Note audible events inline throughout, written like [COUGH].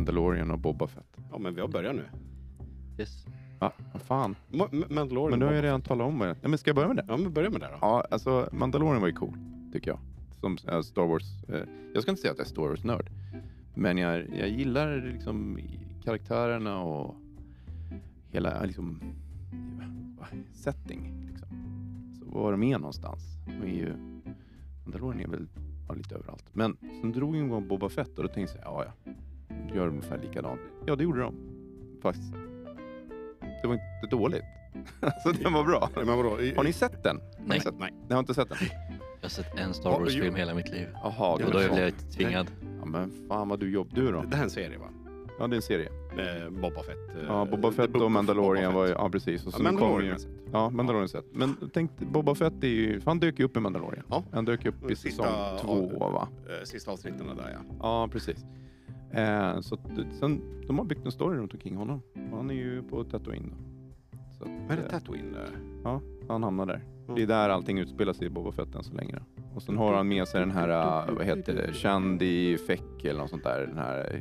Mandalorian och Boba Fett. Ja, men vi har börjat nu. Yes. Va? Vad fan? Ma- Ma- Mandalorian. Men nu har jag redan talat om det. Ja, men ska jag börja med det? Ja, men börja med det då. Ja, alltså Mandalorian var ju cool, tycker jag. Som äh, Star Wars. Eh, jag ska inte säga att jag är Star Wars-nörd. Men jag, jag gillar liksom karaktärerna och hela liksom, setting. Liksom. Så var de är någonstans. De är ju, Mandalorian är väl lite överallt. Men sen drog en gång Boba Fett och då tänkte jag, ja ja, gör ungefär likadant. Ja, det gjorde de. Faktiskt. Det var inte dåligt. [LAUGHS] alltså den var bra. Men vadå? I- Har ni sett den? Har Nej. Ni sett? Nej. Ni har inte sett den? Jag har sett en Star Wars-film hela mitt liv. Jaha, Och då blev jag lite tvingad. Ja men fan vad du jobb. Du då? Det här är en serie va? Ja det är en serie. Eh, Boba Fett. eh, Ja, Boba Fett och Mandalorian Boba var ju, ja precis. Och Ja, sen kom Mandalorian ju, har jag sett. ja Mandalorian sett. Men tänk, Boba Fett är ju, han dök ju upp i Mandalorian. Ja. Han dök upp i Sista säsong två va? Eh, Sista avsnitten där ja. Ja precis. Eh, så sen, de har byggt en story runt omkring honom. Och Han är ju på Tatooine då. Vad är det eh, Tatooine? eh? Ja, han hamnar där. Ja. Det är där allting utspelar sig i Boba Fett än så länge. Och sen har han med sig den här, äh, vad heter det, Shandy Feck eller något sånt där. Den här äh,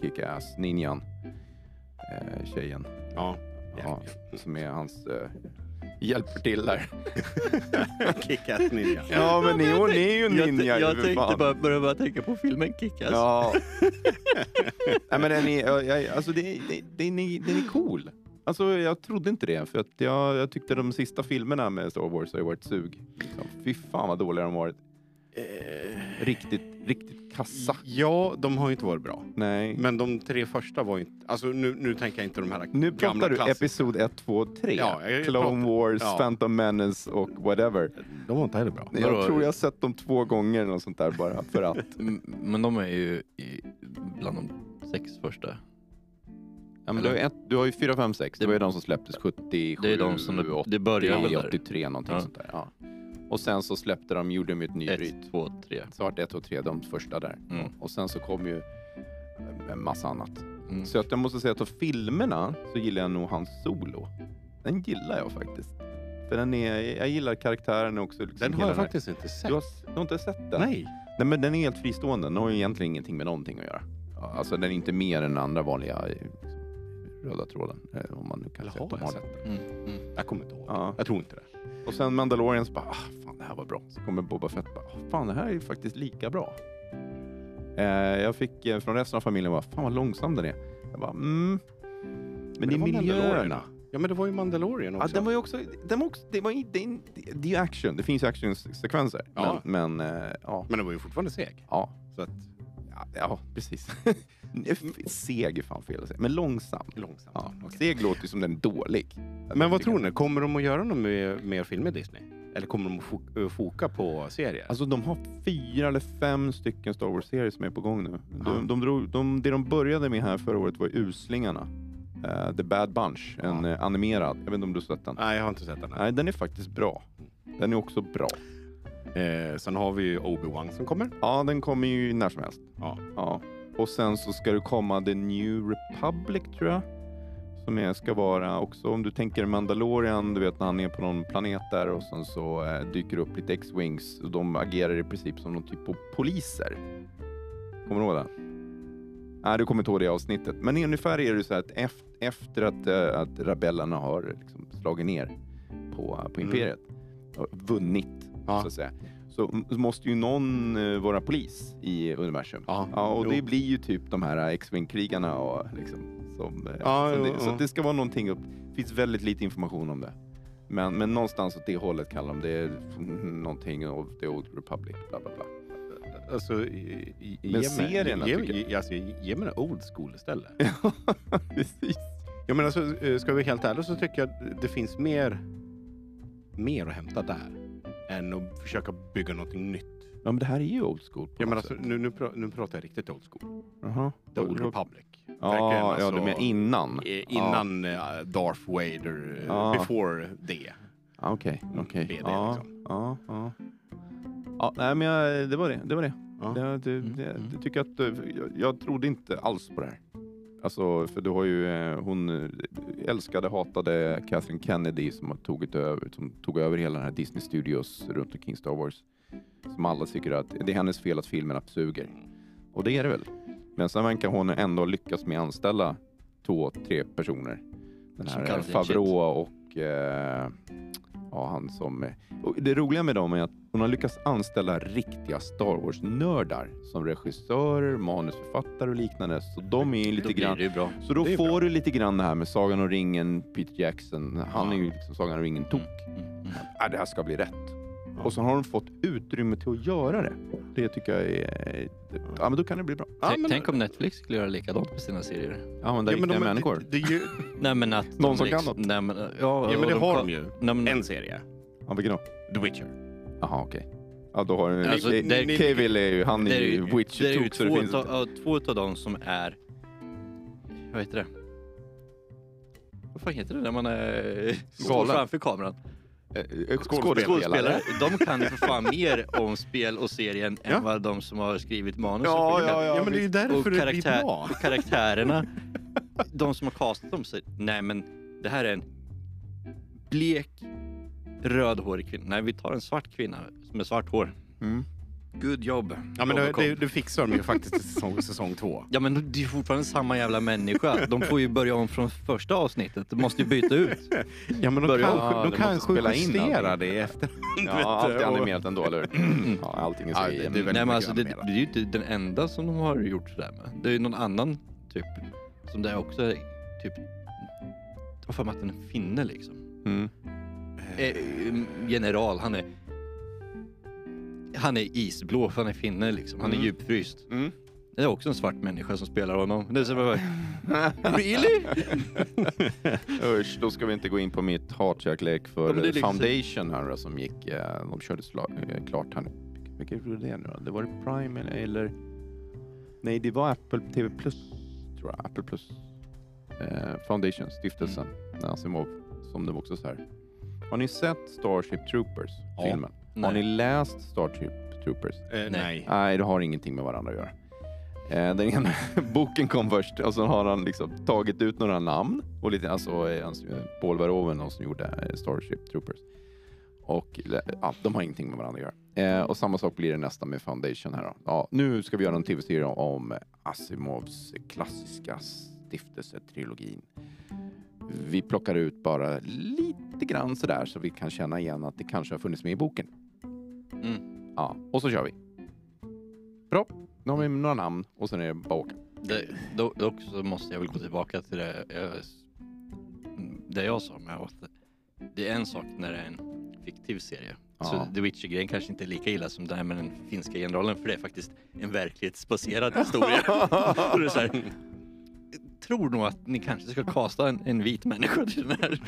kick-ass ninjan. Äh, tjejen. Ja. Ja, som är hans... Äh, hjälper till där. [LAUGHS] Kick-Ass Ninja. Ja, men ni, hon är ju ninja. jag tänkte fan. bara, börja bara tänka på filmen Kick-Ass. Ja. Nej, men den är, alltså det, det, den, är, den är cool. Alltså jag trodde inte det, för att jag, jag tyckte de sista filmerna med Star Wars har ju varit sug. Liksom. Fy fan vad dåliga de har varit. Riktigt, riktigt kassa. Ja, de har ju inte varit bra. Nej. Men de tre första var ju inte... Alltså nu, nu tänker jag inte de här nu gamla pratar du episod 1, 2, 3. Ja, jag Clone pratar- Wars, ja. Phantom Menace och whatever. De var inte heller bra. Jag Vadå? tror jag har sett dem två gånger eller något sånt där bara för att. [LAUGHS] M- Men de är ju i, bland de sex första. Ja, men du, har ju ett, du har ju 4, 5, 6. Det var ju de som släpptes 77, Det är de som det, det börjar väl där. 83 någonting Ja. sånt där. Ja. Och sen så släppte de, gjorde de ett nybryt. Ett, två, tre. Så vart det 1, 2, 3, de första där. Mm. Och sen så kom ju en massa annat. Mm. Så att jag måste säga att av filmerna så gillar jag nog hans solo. Den gillar jag faktiskt. För den är, jag gillar karaktären också. Liksom Den har jag faktiskt inte sett. Du har, du har inte sett den? Nej. Nej men den är helt fristående. Den har ju egentligen ingenting med någonting att göra. Alltså den är inte mer än andra vanliga liksom, röda tråden. eh, Om man nu kan Eller säga har jag sett den? Mm. Mm. Jag kommer inte ihåg. Ja. Jag tror inte det. Och sen Mandalorian så bara, ah, fan det här var bra. Så kommer Boba Fett bara, ah, fan det här är ju faktiskt lika bra. Eh, jag fick eh, från resten av familjen bara, fan vad långsam den är. Jag bara, mm. Men, det är miljöerna. Ja men det var ju Mandalorian Ja, också. den var ju också, den var också det, var, det, är- det är ju action, det finns ju actionsekvenser. Ja. Men, men eh, ja. Men den var ju fortfarande seg. ja. Så att, Ja, precis. [LAUGHS] Seg är fan fel att säga, men långsam. långsamt. Ja. Okej. Seg låter ju som den är dålig. Men vad tror ni? Kommer de att göra något mer, mer filmer Disney? Eller kommer de att fo- eh, foka på serier? Alltså de har fyra eller fem stycken Star Wars-serier som är på gång nu. Ja. De, de drog, de, det de började med här förra året var Uslingarna. Eh, The Bad Bunch, en Ja. eh, animerad. Jag vet inte om du har sett den? Nej, jag har inte sett den. Nej, den är faktiskt bra. Den är också bra. Eh, sen har vi ju Obi-Wan som kommer. Ja, den kommer ju när som helst. Ja. Ja. Och sen så ska det komma The New Republic tror jag. Som är, ska vara också, om du tänker Mandalorian, du vet när han är på någon planet där och sen så eh, dyker det upp lite X-Wings och de agerar i princip som någon typ av poliser. Kommer du ihåg det? Nej, du kommer inte ihåg det avsnittet. Men ungefär är det så att efter, efter att, eh, att rebellerna har liksom slagit ner på, på Mm. imperiet och vunnit, Ja. så att säga, så måste ju någon eh, vara polis i universum. Ja, Ja, och jo. det blir ju typ de här X-Wing-krigarna och liksom som... eh, Ja, som jo, det, så ja. det ska vara någonting upp. Det finns väldigt lite information om det. Men, men någonstans åt det hållet kallar de det någonting of the old republic, bla bla bla. Alltså, i, i, Men ge serierna ge, ge, alltså, ge mig en old school istället. [LAUGHS] Precis. Ja, men alltså, eh, ska vi vara helt ärliga så tycker jag att det finns mer, mer att hämta där. Än att försöka bygga någonting nytt. Ja, men det här är ju old school på Ja, men något alltså, sätt. nu, nu, pra, nu pratar jag riktigt old school. Jaha. The Old Republic. Ja, Verkligen, ja, alltså, du menar innan? eh, Innan eh, Darth Vader, eh, Ja. before det. Ja, Okej, okej. BD Ja, liksom. ja, ja. Ja, nej men jag, det var det. Det var det. Ja. Det, det, Mm, det, mm. det tycker jag att, eh, jag, jag trodde inte alls på det här. Alltså, för du har ju eh, hon eh, älskade, hatade Kathleen Kennedy som tagit över, som tog över hela den här Disney Studios runt omkring Star Wars. Som alla tycker att det är hennes fel att filmerna suger. Och det är det väl. Men sen verkar hon ändå lyckas med att anställa två, tre personer. Den här Favreau och eh, ja, han som... Och det roliga med dem är att hon har lyckats anställa riktiga Star Wars-nördar som regissörer, manusförfattare och liknande. Så de är ju Då lite blir grann... bra. Så då får bra. du lite grann det här med Sagan om ringen, Peter Jackson. Han Ja. är ju liksom Sagan om ringen-tok. Mm, mm. Ja, det här ska bli rätt. Och så har de fått utrymme till att göra det. Det tycker jag är... Ja, men då kan det bli bra. Ja, Tänk- men- Tänk om Netflix skulle göra likadant med sina serier. Använda Ja, men riktiga de, människor. det, det, ju, [LAUGHS] Nej men att Någon de som kan liksom, något. Nej, men, ja, ja, men det har kan- de ju. Nej, men, En serie. Ja, vilken då? The Witcher. Jaha, okej. Ja, då har du... Alltså, Ni- det- ni- Cavill är ju... Han är ju ju- witcher det är ju tok så det två, finns av, inte. två av dem som är... Vad heter det? Vad fan heter det när man är står Galen. framför kameran? Eh, eh, Skådespelare. De kan ju för fan mer om spel och serien Ja. än vad de som har skrivit manus Ja, och ja, Ja, men det är ju och därför det blir bra. och karaktärerna, de som har castat dem säger nej men det här är en blek rödhårig kvinna. Nej vi tar en svart kvinna med svart hår. Mm. Good job. Ja, men det, det fixar de ju faktiskt i säsong, [LAUGHS] säsong två. Ja men det är ju fortfarande samma jävla människa. De får ju börja om från första avsnittet. De måste ju byta ut. [LAUGHS] Ja, men de Börja kanske, Ja, de de måste kanske spela in justerar det i efterhand. vet Ja, allt du, är och- animerat ändå, eller hur? Mm. Ja, allting är så Ja, det- det är Nej men alltså det, det är ju inte den enda som de har gjort sådär med. Det är ju någon annan typ som det är också är typ jag har för mig att den är finne liksom. Mm. Eh, general, han är han är isblå för han är finne liksom. Han är Mm. djupfryst. Mm. Det är också en svart människa som spelar honom. Det är så bara, [LAUGHS] really? [LAUGHS] Usch, då ska vi inte gå in på mitt hatkärlek för men det är liksom- Foundation här då, som gick, eh, de körde eh, klart här nu. Vilket var det nu då? Det var det Prime eller, eller? Nej, det var Apple TV Plus, tror jag. Apple Plus. Eh, Foundation, stiftelsen. Mm. Asimov, som det var också så här. Har ni sett Starship Troopers, Ja. filmen? Har ni läst Starship Troopers? Eh, nej. Nej, det har ingenting med varandra att göra. Eh, den ena [LAUGHS] boken kom först och så har han liksom tagit ut några namn och lite, alltså eh, eh, Paul Verhoeven och som gjorde Starship Troopers. Och ja, de har ingenting med varandra att göra. Eh, och samma sak blir det nästan med Foundation här då. Ja, nu ska vi göra en tv-serie om Asimovs klassiska stiftelsetrilogin. Vi plockar ut bara lite grann sådär så vi kan känna igen att det kanske har funnits med i boken. Mm. Ja, och så kör vi. Bra, nu har vi några namn och sen är det bara åka. Det, då, dock så måste jag väl gå tillbaka till det jag, det jag sa med att det är en sak när det är en fiktiv serie. Ja. Så The Witcher-grejen kanske inte är lika illa som det här med den finska generalen för det är faktiskt en verklighetsbaserad historia. [LAUGHS] [LAUGHS] Och det är så här, tror nog att ni kanske ska [LAUGHS] kasta en, en vit människa till den här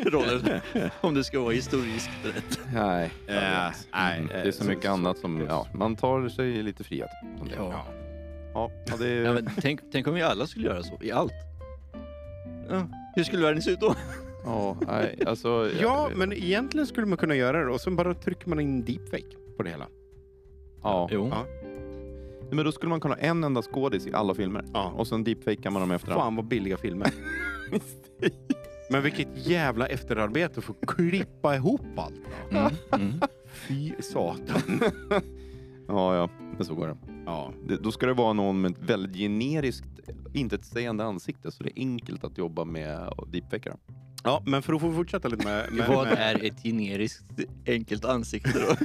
[LAUGHS] rollen. Om det ska vara historiskt rätt. Nej, Eh, jag vet. nej, Mm, eh, det är så så- mycket så- annat som, ja, man tar sig lite frihet. som det. Ja. Ja, ja, det är... Ja, men tänk, tänk om vi alla skulle göra så i allt. Ja, hur skulle världen se ut då? ja, nej, alltså, Ja, men egentligen skulle man kunna göra det och sen bara trycker man in deepfake på det hela. ja. Jo. Ja. Men då skulle man kunna ha en enda skådis i alla filmer. Ja. Och sen deepfakear man dem efterhand. Fan vad billiga filmer. [LAUGHS] Men vilket jävla efterarbete för att klippa ihop allt. Mm, mm. Fy satan. [LAUGHS] Ja, ja, men så går det. Ja. det. Då ska det vara någon med ett väldigt generiskt, intetsägande ansikte så det är enkelt att jobba med dem. ja, men för att få fortsätta lite med... [LAUGHS] med, Vad med är ett generiskt enkelt ansikte då?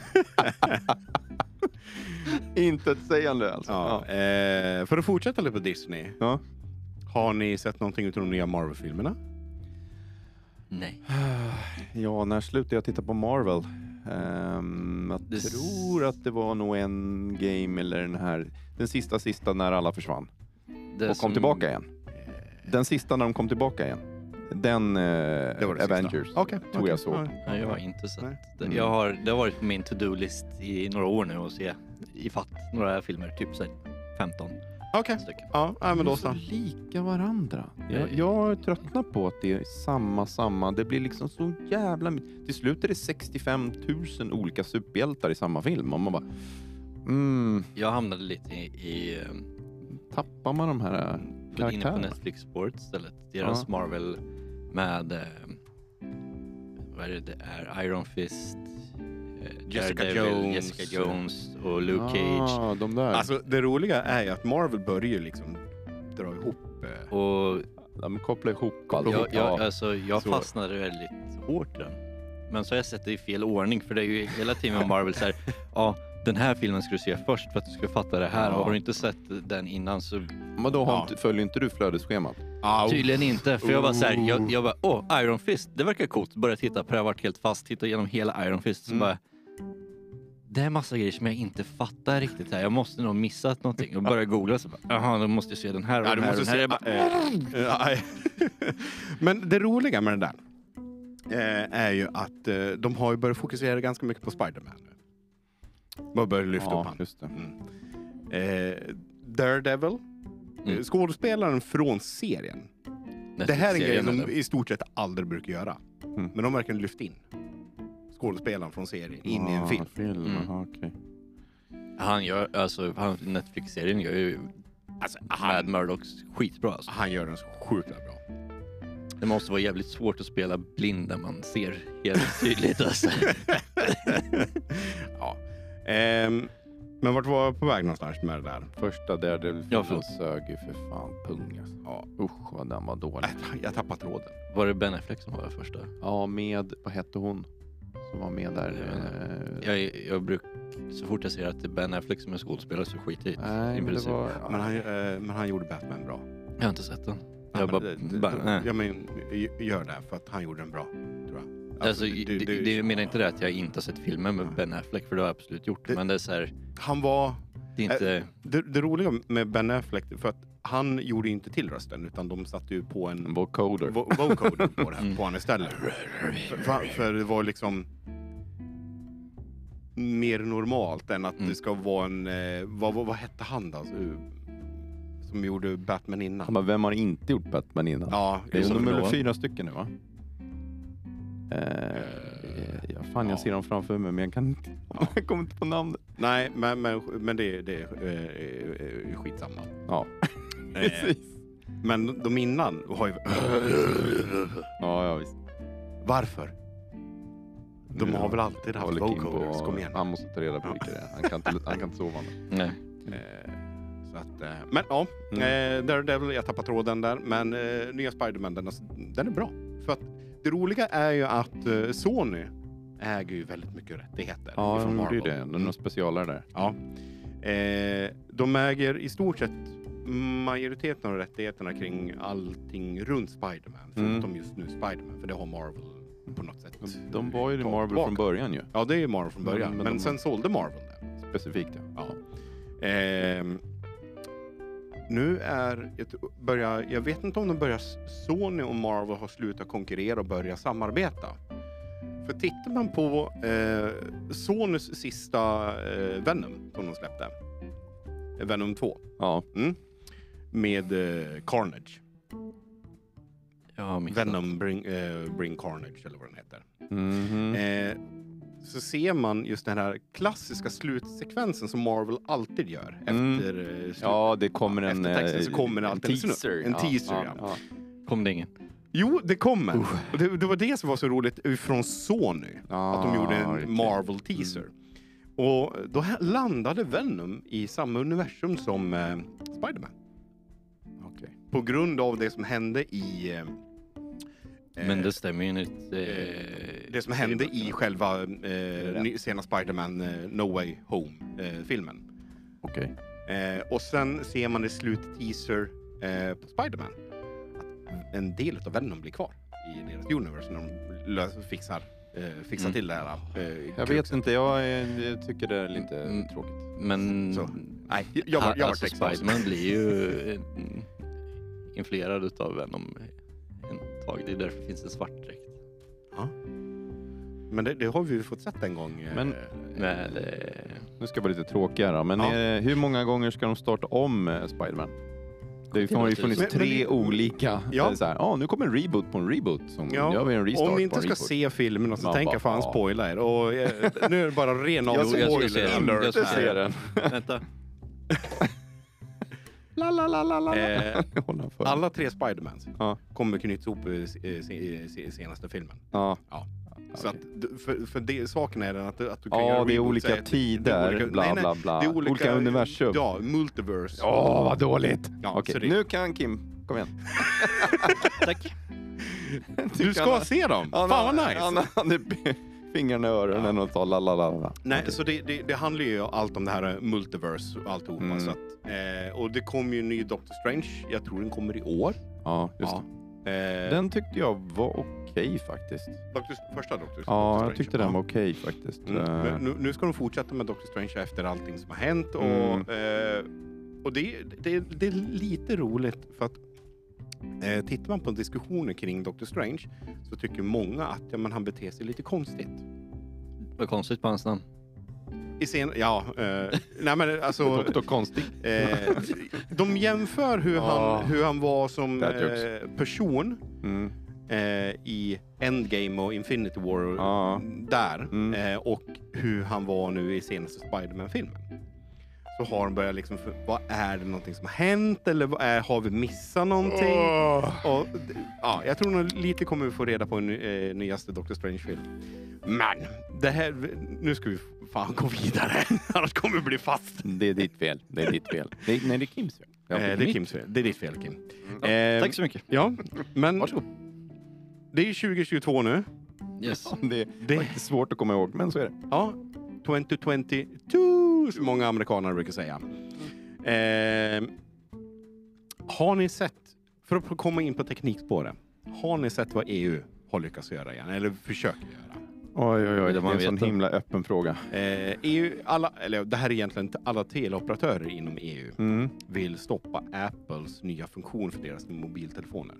[LAUGHS] Intetsägande alltså. ja, eh, för att fortsätta lite på Disney. Ja. Har ni sett någonting av de nya Marvel-filmerna? Nej. [SIGHS] Ja, när slutade jag titta på Marvel? Ehm, jag Det tror att det var nog en game eller den här, den sista sista när alla försvann Det och kom som- tillbaka igen. Den sista när de kom tillbaka igen. Den eh, Det var det Avengers. Okej, tror jag såg. Ja. Nej, jag har inte sett Nej. det. Mm. Jag har, det har varit på min to-do-list i några år nu att se ifatt några filmer, typ så här 15 Okej. stycken. Ja, ja, men De då är så lika varandra. Jag, jag tröttnar på att det är samma, samma. Det blir liksom så jävla... Till slut är det 65 000 olika superhjältar i samma film. Och man bara... Mm, Jag hamnade lite i, i eh, tappar man de här äh, inne på karaktärerna? Netflix Sport istället. Deras Ja. Marvel med, eh, vad är det, det är Iron Fist, Jessica Daredevil, Jones. Jessica Jones och Luke Cage. Ah, de där. Alltså det roliga är ju att Marvel börjar liksom dra ihop... Eh, Och de kopplar ihop allt. jag, jag, Ja. alltså, jag Så. fastnade väldigt hårt i den. Men så har jag sett det i fel ordning för det är ju hela tiden med Marvel så här, [LAUGHS] ja den här filmen ska du se först för att du ska fatta det här. Ja. Och har du inte sett den innan så Men då har Ja. inte, följer inte du flödesschemat? ah, Tydligen inte, för jag var så här, Oh. jag, jag bara, åh, Iron Fist, det verkar coolt. Började titta på det, jag varit helt fast, titta igenom hela Iron Fist. Så Mm. bara, det är massa grejer som jag inte fattar riktigt här. Jag måste nog missat någonting. Och började googla så bara, jaha, då måste jag se den här och Ja, den här. och måste den här. se... Jag bara, eh, [LAUGHS] nej. Men det roliga med den där eh, är ju att eh, de har ju börjat fokusera ganska mycket på Spider-Man nu. Man börjar lyfta upp Ja, han. just det. Mm. Eh, Daredevil. Mm. Eh, Skådespelaren från serien. Det här är en grej de i stort sett aldrig brukar göra. Mm. Men de verkligen lyft in skådespelaren från serien in i en Ah, film. film. Mm. Aha, okej. Han gör, alltså han, Netflix-serien gör ju Alltså, Mad han, Murdochs skitbra alltså. han gör den så sjukt bra. Det måste vara jävligt svårt att spela blind när man ser helt tydligt alltså. [LAUGHS] ja. Ehm, men vart var jag på väg någonstans med det där? Första Daredevil Ja, filmen förlåt. sög ju för fan pung alltså. Ja. Usch vad den var dålig. Jag, jag tappade tråden. Var det Ben Affleck som var det första? Ja, med, vad hette hon som var med där? Eh, Jag, jag bruk, så fort jag ser att det är Ben Affleck som är skådespelare så skiter jag i Nej, i men det princip. var... Men han, eh, men han gjorde Batman bra. Jag har inte sett den. Ja, Jag men bara, det- det- bara, nej. ja, men, gör det, för att han gjorde den bra. Tror jag. Alltså, det, det, det, jag menar inte det att jag inte har sett filmen med Ben Affleck, för det har jag absolut gjort. Det- Men det är så här, Han var... det inte... Det, det roliga med Ben Affleck, för att han gjorde ju inte till rösten, utan de satte ju på en Vocoder. vo- vocoder på, det, Mm. på istället. [LAUGHS] För, för, det var liksom mer normalt än att Mm. det ska vara en... Eh, vad, vad, vad hette han då? Som gjorde Batman innan? Han bara, vem har inte gjort Batman innan? Ja, det är nummer fyra stycken nu va? Eh, ja, fan, jag ja. ser dem framför mig men jag kan inte... [LAUGHS] Jag kommer inte på namnet. nej, men, men, men det, det är eh, eh, skitsamma. Ja, Eh, [LAUGHS] precis. men de innan har ju... Ja, ja visst. Varför? De har väl alltid haft vocoders, på- kom igen. Han måste ta reda på vilka det är. Han kan inte, han kan inte sova nu. [LAUGHS] Nej. Eh, så att, eh, men ja, Mm. eh, Daredevil, jag tappar tråden där. Men eh, nya Spiderman, den, är- den är bra. För att det roliga är ju att eh, Sony äger ju väldigt mycket rättigheter. Ja, de gjorde ju det. De är Mm. specialare där. Ja. Eh, de äger i stort sett majoriteten av rättigheterna kring allting runt Spiderman. Mm. Förutom just nu Spiderman, för det har Marvel på något sätt. De var ju tagit Marvel tillbaka. från början ju. Ja, det är ju Marvel från början. Men- Men, men sen sålde Marvel det. Specifikt ja. Ja. Ehm, nu är ett, börjar, jag vet inte om de börjar, Sony och Marvel har slutat konkurrera och börjar samarbeta. För tittar man på eh, Sonys sista eh, Venom som de släppte, eh, Venom 2, Ja, med eh, Carnage. Venom bring, eh, bring Carnage eller vad den heter. Mhm. Eh, så ser man just den här klassiska slutsekvensen som Marvel alltid gör Mm. efter slut. ja det kommer en... Texten eh, så kommer en alltid en teaser. En teaser, ja. Kom det ingen? Jo, det kommer. Och det, det var det som var så roligt från Sony. Ja, att de gjorde en Ah, riktigt. Marvel teaser. Och då landade Venom i samma universum som eh, Spiderman. Okej. På grund av det som hände i... Eh, Men eh, det stämmer ju enligt... Eh, det som hände i själva eh, sena Spiderman eh, No Way Home-filmen. Okej. Eh, och sen ser man i slut-teaser eh, på Spiderman att en del av Venom blir kvar i deras universe när de fixar, eh, fixar Mm. till det här. Eh, Jag vet inte, jag, jag tycker det är lite Mm. tråkigt. Men... Så. Nej, jag jag var alltså. Spiderman blir ju eh, influerad utav Venom en tag. Det är därför det finns en svart dräkt. Ja. Men det, det har vi ju fått sett en gång. eh, Men- Men eh, Nu ska jag vara lite tråkigare då, men Ja. eh, hur många gånger ska de starta om eh, Spiderman? Det har ju funnits Men- men tre det- olika. Ja. Ja. Så här, ah, nu kommer en reboot på en reboot. Som Ja, gör vi en restart Om ni på inte en ska reboot. se filmen så Man tänker bara, jag fan ja. spoila er. Och, eh, nu är det bara rena Jag ska- jag ska se spoiler. den. Jag ska ser den. vänta. La, la, la, la, la. Eh, [LAUGHS] alla tre Spidermans Ja. kommer knytas ihop i se- i i senaste filmen. Ja. Så att, Okej. du- för, för det, saken är den att, du- att du kan Ja, göra det är olika att- tider, det är olika- bla nej, nej, bla bla. Det är olika, universum. Ja, multiverse. Åh, vad dåligt! Ja, Okej, så det- nu kan Kim, kom igen. [LAUGHS] Tack. Du ska se dem! Fan vad nice! Fingrarna i öronen och tar la la la. Nej, så det, det, det handlar ju allt om det här eh, multiverse och alltihopa. Mm. Så att, eh, och det kommer ju en ny Doctor Strange. Jag tror den kommer i år. Ja, just Ja. Eh, Den tyckte jag var okej faktiskt. Doctor, första Doctor, Doctor Ja, Strange. jag tyckte den var okej faktiskt. Mm. Nu, nu ska de fortsätta med Doctor Strange efter allting som har hänt. Och, Mm. eh, och det, det, det är lite roligt för att eh, tittar man på diskussioner kring Doctor Strange så tycker många att ja, men han beter sig lite konstigt. Vad konstigt på hans namn. I scen, ja, eh, nej men alltså... [LAUGHS] Doktor Konstig. Eh, de jämför hur, han, hur han var som That jokes. eh, person Mm. eh, i Endgame och Infinity War Ja. där Mm. eh, och hur han var nu i senaste Spider-Man-filmen. Så har de börjat liksom, för, vad är det någonting som har hänt eller vad är, har vi missat någonting? Och, d- ja, jag tror nog lite kommer vi få reda på i ny- eh, nyaste Doctor Strange-film. Men, det här, nu ska vi fan gå vidare, [LAUGHS] annars kommer vi bli fast. Det är ditt fel. Det är ditt fel. Det är, nej, det är Kims fel. Eh, det är mitt. Kims fel. Det är ditt fel Kim. Ja, Eh, Tack så mycket. Ja, men Varsågod. det är 2022 nu. Yes. Det är Det, svårt att komma ihåg, men så är det. ja, 2022 som många amerikaner brukar säga. Eh, har ni sett, för att komma in på teknikspåret, har ni sett vad EU har lyckats göra igen, eller försöker göra? Oj, oj, oj. Det man är en sån himla öppen fråga. Eh, EU, alla, eller det här är egentligen inte alla teleoperatörer inom EU Mm. vill stoppa Apples nya funktion för deras mobiltelefoner.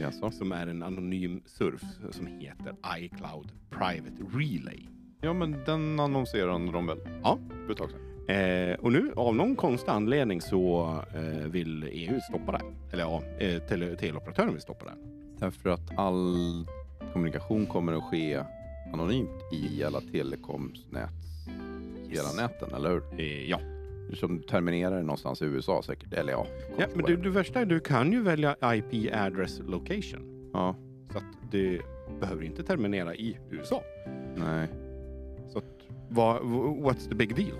Jaså? Som är en anonym surf som heter iCloud Private Relay. Ja, men den annonserade de väl? Ja. För ett tag sedan. Eh, och nu av någon konstig anledning så eh, vill EU stoppa det. Eller ja, eh, tele, teleoperatören vill stoppa det. Därför att all kommunikation kommer att ske anonymt i alla telekomsnät, hela näten, eller hur? Eh, ja. Som terminerar någonstans i USA säkert, eller ja. ja men det, det värsta är att du kan ju välja IP address location. Ja, Så att det behöver inte terminera i USA. nej. Så vad, what's the big deal?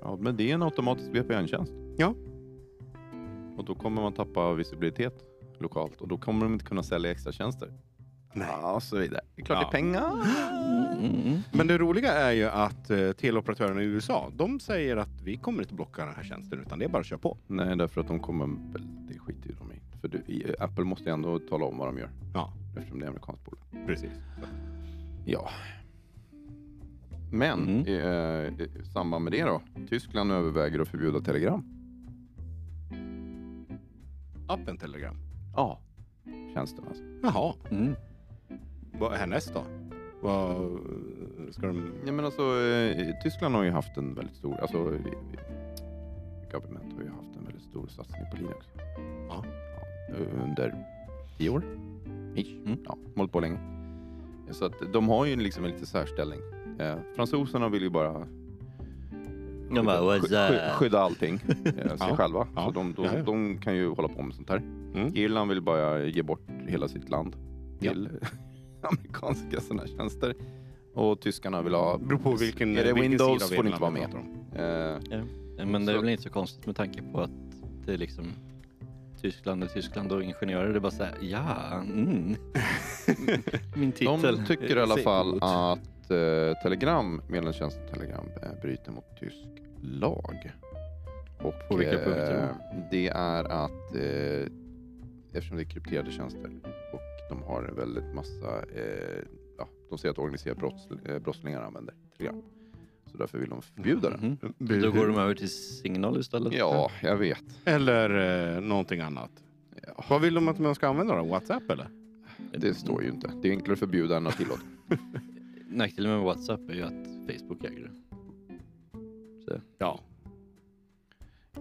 Ja, men det är en automatisk VPN-tjänst. Ja. Och då kommer man tappa visibilitet lokalt och då kommer de inte kunna sälja extra tjänster. Nej. Ja, och så vidare. Det är klart Ja. det är pengar. Mm, mm. Men det roliga är ju att eh, teleoperatörerna i USA, de säger att vi kommer inte blocka den här tjänsten utan det är bara att köra på. Nej, därför att de kommer... Det skiter ju de i. För du, i- Apple måste ju ändå tala om vad de gör. Ja, Eftersom det är amerikanskt bolag. precis. Ja. Men Mm. eh, i samband med det då. Tyskland överväger att förbjuda telegram. Appen Telegram. Ja. Tjänsten alltså. Jaha, Mm. vad är härnäst då? Vad ska de... Ja, men alltså, eh, Tyskland har ju haft en väldigt stor, alltså eh, government har ju haft en väldigt stor satsning på Linux. Ja. Ja, under tio år. Ish. Mm. Ja, hållit på länge. Så att de har ju liksom en lite särställning. Eh, fransoserna vill ju bara skydda, sky- that? skydda allting, eh, [LAUGHS] sig Ja. själva. Ja. Så de, de, Ja, ja. de kan ju hålla på med sånt här. Mm. Irland vill bara ge bort hela sitt land Ja. till [LAUGHS] amerikanska sådana här tjänster. Och tyskarna vill ha... Beror på vilken, Är det vilken Windows sida av får ni inte vara Irland vi med. pratar om. Eh, Ja, men det är Så- väl inte så konstigt med tanke på att det är liksom Tyskland är Tyskland och ingenjörer. Det är bara såhär, ja, mm. [LAUGHS] Min titel. de tycker i alla fall ut. Att eh, Telegram, medlemstjänsten Telegram, eh, bryter mot tysk lag. Och På vilka punkter eh, det är att eh, eftersom det är krypterade tjänster och de har en väldigt massa, ja, de säger att organiserade brotts, brottslingar använder Telegram. Så därför vill de förbjuda den. Mhm. Då går de över till signal istället? Ja, jag vet. Eller eh, någonting annat. Ja, Vad vill de att man ska använda då? WhatsApp eller? det står ju inte. Det är enklare att förbjuda än att tillåta. [LAUGHS] Nackdelen med WhatsApp är ju att Facebook äger det. Så, Ja.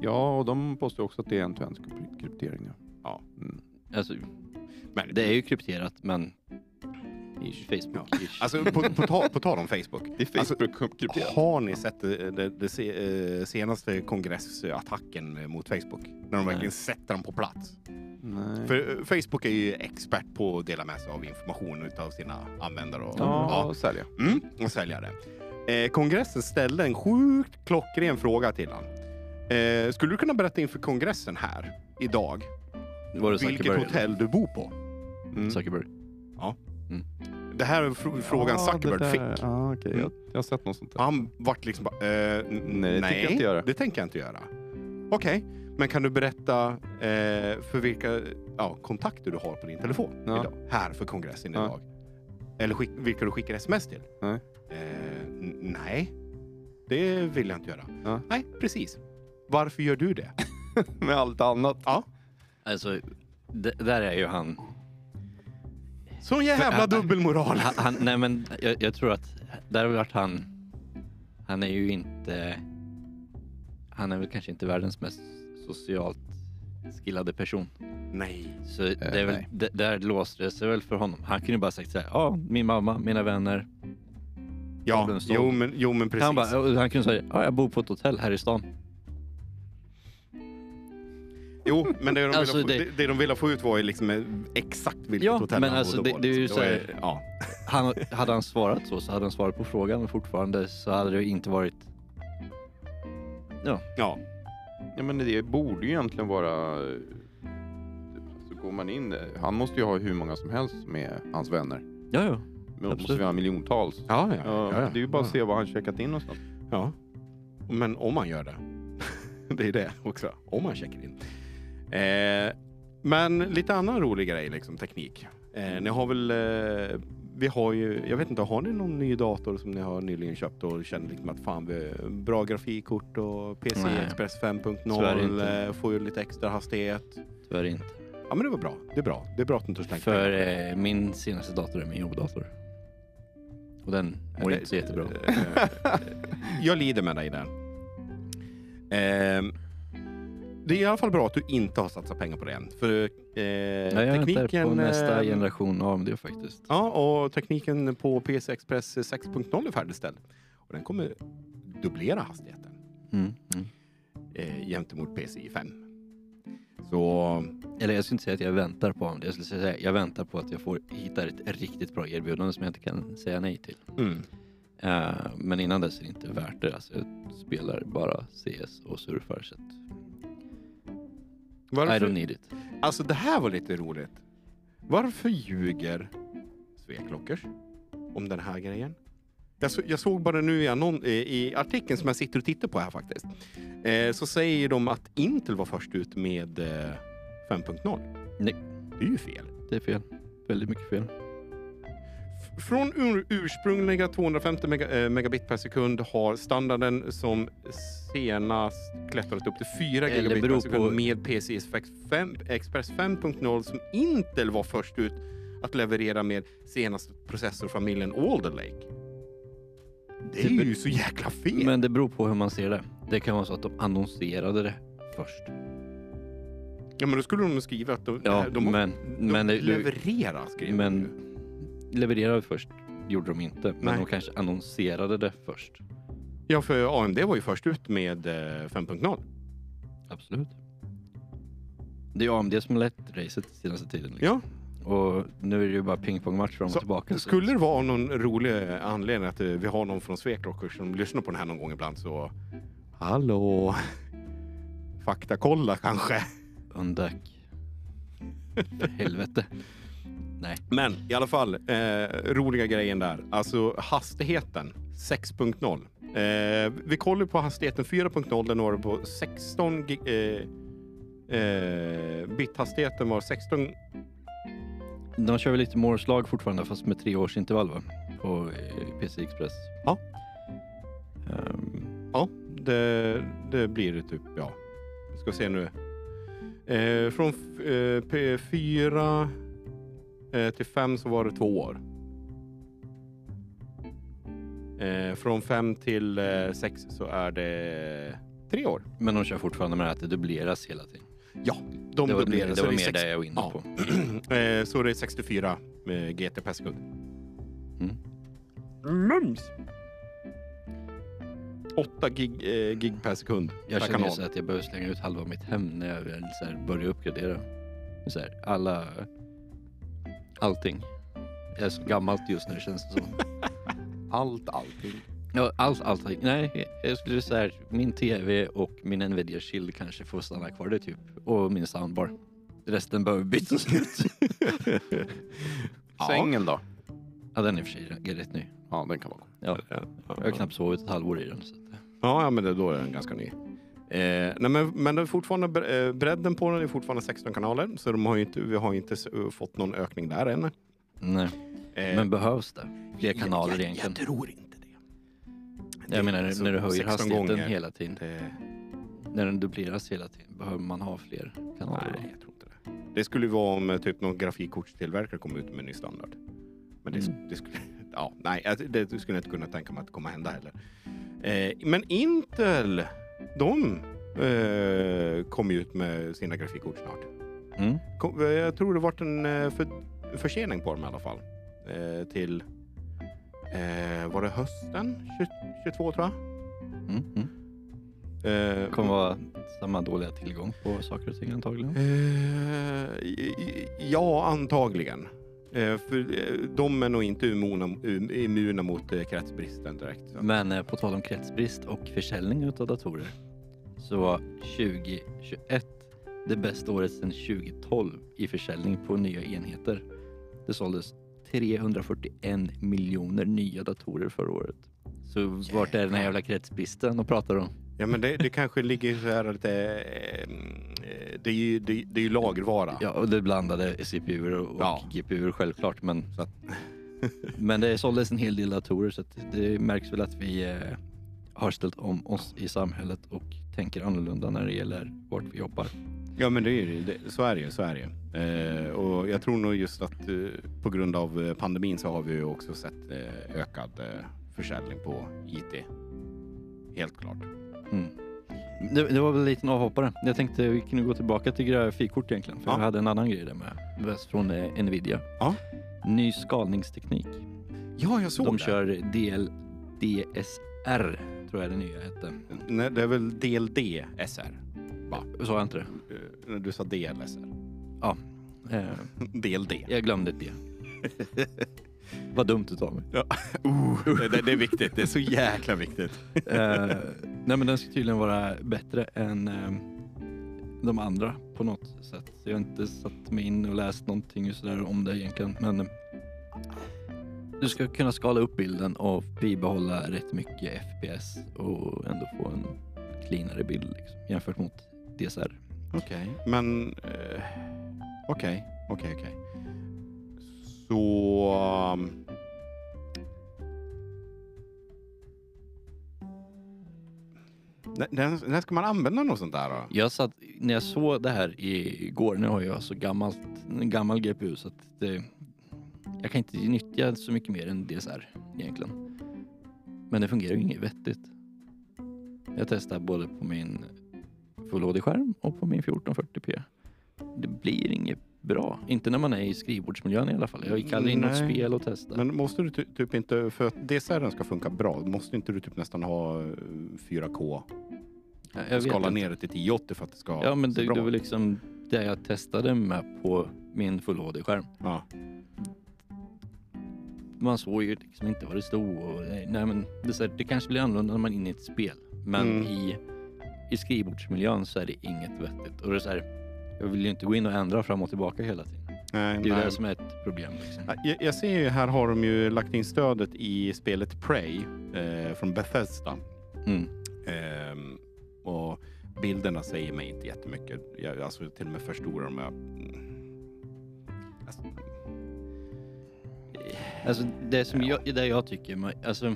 Ja, och de påstår också att det är en end kryptering. Ja. Ja. Mm. alltså, Men, det är ju krypterat men Ish. Facebook Ja. ish. Alltså på, på, tal, på tal om Facebook. Det är Alltså, Facebook-krypterat. Har ni sett det, det, det se, eh, senaste kongressattacken mot Facebook? När de Nej. verkligen sätter dem på plats. Nej. För eh, Facebook är ju expert på att dela med sig av information av sina användare och, Ja, och sälja. Mm, och sälja det. Eh, kongressen ställde en sjukt klockren fråga till honom. Eh, skulle du kunna berätta inför kongressen här idag vilket hotell du bor på? Mm. Zuckerberg. Det här är fr- frågan Ja, Zuckerberg det där- fick. Ja, okej. Mm. jag, jag har sett något sånt där. Han vart liksom bara, eh, Nej, det tänker jag inte göra. det tänker jag inte göra. Okej, men kan du berätta eh, för vilka ja, kontakter du har på din telefon Ja. idag, här för kongressen Ja. idag? Eller skick, vilka du skickar sms till? Nej. Eh, nej, det vill jag inte göra. Ja. Nej, precis. Varför gör du det? [LAUGHS] Med allt annat. Ja, Alltså, där är ju han. Sån jävla dubbelmoral. han, han nej men jag, jag tror att där har varit han. Han är ju inte. Han är väl kanske inte världens mest socialt skillade person. Nej. Så det är väl, nej. d- där låste det sig väl för honom. Han kunde ju bara sagt så här, ja, min mamma, mina vänner. Ja, jo men, jo men precis. Han, bara, han kunde säga, ja, jag bor på ett hotell här i stan. Jo, men det de, Alltså, ville, få, det- det... Det, de ville få ut var ju liksom eh, exakt vilket Ja, hotell men han alltså, bodde det- på, det är ju liksom. så här- Ja. [LAUGHS] Han, hade han svarat så, så hade han svarat på frågan men fortfarande så hade det inte varit... ja. Ja, men det borde ju egentligen vara... eh, Så går man in... Han måste ju ha hur många som helst med hans vänner. Ja, ja. Men måste Absolut. vi ha miljontals. Ja, ja, Ja, ja, ja. Det är ju bara att ja. se vad han checkat in någonstans. Ja. Men om man gör det. [LAUGHS] det är det också. Om man checkar in. Eh, men lite annan rolig grej, liksom teknik. Eh, ni har väl... Eh, vi har ju, jag vet inte, har ni någon ny dator som ni har nyligen köpt och känner liksom att fan, vi bra grafikkort och PC Nej. Express Tyvärr 5.0 inte. eh, får ju lite extra hastighet. Tyvärr inte. Ja men det var bra. Det är bra. Det är bra att du inte slängt För eh, min senaste dator är min jobbdator. Och den mår Eh, inte så jättebra. eh, jag lider med dig där. Det är i alla fall bra att du inte har satsat pengar på det än. För eh, Ja, jag tekniken... på nästa eh, generation AMD faktiskt. Ja, och tekniken på PC Express 6.0 är färdigställd. Och den kommer dubblera hastigheten Mm, mm. eh, gentemot PCI 5. Så Eller jag skulle inte säga att jag väntar på AMD. Jag skulle säga jag väntar på att jag får hitta ett riktigt bra erbjudande som jag inte kan säga nej till. mm, Eh, men innan dess är det inte värt det. Alltså, jag spelar bara CS och surfar så att I varför, don't need it. Alltså det här var lite roligt. Varför ljuger Sveklockers om den här grejen? Jag, så, jag såg bara nu i, annon, i artikeln som jag sitter och tittar på här faktiskt. Eh, så säger de att Intel var först ut med eh, 5.0. Nej. Det är ju fel. Det är fel. Väldigt mycket fel. Från ur, ursprungliga 250 mega, eh, megabit per sekund har standarden som senast klättrat upp till 4 Eller gigabit per sekund på- med PCI Express 5 Express 5.0 som Intel var först ut att leverera med senaste processorfamiljen Alder Lake. Det är Det ju så jäkla fel. Men det beror på hur man ser det. Det kan vara så att de annonserade det först. ja, men då skulle de skriva att de, Ja, de, men, de men, levererar, skrev men de. Levererade först gjorde de inte. Men Nej. de kanske annonserade det först. Ja, för AMD var ju först ut med eh, 5.0. Absolut. Det är AMD som har lett racet senaste tiden. Liksom. Ja, Och nu är det ju bara pingpongmatch fram och Så, tillbaka. Skulle det vara någon rolig anledning att eh, vi har någon från Svekrockers som lyssnar på den här någon gång ibland så... Hallå? Faktakolla kanske? Undack. För helvete. Nej. Men i alla fall, eh, roliga grejen där. Alltså hastigheten 6.0. Eh, vi kollar på hastigheten 4.0, den var på 16 gig, eh, eh, bithastigheten var 16 De kör väl lite Morse-lag fortfarande fast med tre års intervall va? På eh, PC Express. Ja. Ehm, Ja, det, det blir det typ, ja. Vi ska se nu. Eh, från eh, P4 eh, till 5 så var det två år. Eh, från 5 till 6 så är det tre år. men de kör fortfarande med att det dubbleras hela tiden. Ja, de det var, dubblerar. det så var mer sex- det jag var inne Ja. på. [CLEARS THROAT] eh, så det är 64 med GT per sekund. Mm. Mums! 8 gig, eh, gig per sekund Jag per känner kanal. att jag behöver slänga ut halva mitt hem när jag väl så här börjar uppgradera. Så här, alla... Allting. är så gammalt just nu känns det som. [LAUGHS] Allt, allting. Ja, allt, allting. Nej, jag skulle säga min TV och min Nvidia Shield kanske får stanna kvar det typ. Och min soundbar. Resten behöver bytas ut. [LAUGHS] Sängen då? ja, den är i och för sig rätt ny. Ja, den kan vara Ja, Ja, jag har knappt sovit ett halvår i den. Så att, Ja, ja men det, då är den ganska ny. Eh, nej, men, men är fortfarande, eh, bredden på den är fortfarande 16 kanaler, så de har inte, vi har inte s- fått någon ökning där än. nej. Eh, Men behövs det? Fler kanaler jag, egentligen? Jag tror inte det. Jag Det- menar så när du höjer 16 hastigheten gånger, hela tiden. Det, När den dubbleras hela tiden. Behöver man ha fler kanaler? nej, jag tror inte det. Det skulle ju vara om eh, typ någon grafikkortstillverkare kom ut med en ny standard. Men det, Mm. det skulle, [LAUGHS] ja, nej, jag- det skulle jag inte kunna tänka mig att det kommer hända heller. Eh, men Intel, de eh, ju ut med sina grafikkort snart. Mm. Kom, eh, jag tror det varit en eh, för, försening på dem i alla fall. Eh, till, eh, var det hösten 20, 22 tror jag? Mm. Mm. Eh, kommer vara samma dåliga tillgång på saker och ting antagligen. Eh, ja, antagligen. Eh, för eh, de är nog inte immuna, immuna mot eh, kretsbristen direkt. Så. Men på tal om kretsbrist och försäljning av datorer så var 2021 det bästa året sedan 2012 i försäljning på nya enheter. Det såldes 341 miljoner nya datorer förra året. Så vart är den här jävla kretsbristen de pratar om? Ja, men det, det kanske ligger så här lite... Eh, eh, det, är ju, det, det är ju lagervara. Ja, och det blandade CPU och Ja. GPU självklart, men, Så att, [LAUGHS] men det såldes en hel del datorer så att det märks väl att vi eh, har ställt om oss i samhället och tänker annorlunda när det gäller vart vi jobbar. ja, men det är ju det. Så är det ju. Så är det ju. Eh, och jag tror nog just att eh, på grund av eh, pandemin så har vi ju också sett eh, ökad eh, försäljning på IT. Helt klart. Mm. Det, det var väl en liten avhoppare. Jag tänkte vi kunde gå tillbaka till grafikkort egentligen. För Ja. jag hade en annan grej där med. Från eh, Nvidia. Ja. Ny skalningsteknik. Ja, jag såg De det. kör DL, DSR, tror jag det nya hette. Nej, det är väl DLD SR? Sa jag inte det? Eh, Du sa DLSR. Eh, [LAUGHS] DLD. jag glömde det. [LAUGHS] Vad dumt utav mig. [LAUGHS] Uh, [LAUGHS] det, det är viktigt. Det är så jäkla viktigt. Eh, nej men den ska tydligen vara bättre än eh, de andra på något sätt. Så jag har inte satt mig in och läst någonting just där om det egentligen. Men eh, du ska kunna skala upp bilden och bibehålla rätt mycket FPS och ändå få en cleanare bild liksom, jämfört mot DSR. Okej. Men... eh, Okej, okej, okej. Så... När, när ska man använda något sånt där då? Jag satt, när jag såg det här igår, nu har jag så gammalt, en gammal GPU så att det, jag kan inte nyttja så mycket mer än DSR egentligen. Men det fungerar ju inget vettigt. Jag testar både på min Full HD-skärm och på min 1440p. Det blir inget bra. Inte när man är i skrivbordsmiljön i alla fall. Jag kallar in något Nej. spel och testar. Men måste du ty- typ inte, för att DSR ska funka bra, måste inte du typ nästan ha eh, 4K? jag, jag Skala ner det till 1080 för att det ska Ja men det, bra det var liksom det jag testade med på min Full HD-skärm. Ja. man såg ju liksom inte vad det stod. Och, nej, men det, här, det kanske blir annorlunda när man är inne i ett spel. Men Mm. i, i skrivbordsmiljön så är det inget vettigt. Och det är jag vill ju inte gå in och ändra fram och tillbaka hela tiden. Nej, Det är ju det som är ett problem. Liksom. Ja, Jag, jag ser ju här har de ju lagt in stödet i spelet Prey eh, från Bethesda. Mm. Ehm, och bilderna säger mig inte jättemycket. Jag, alltså till och med förstorar dem. Jag, alltså, Alltså det som Ja. jag, det jag tycker, man, alltså,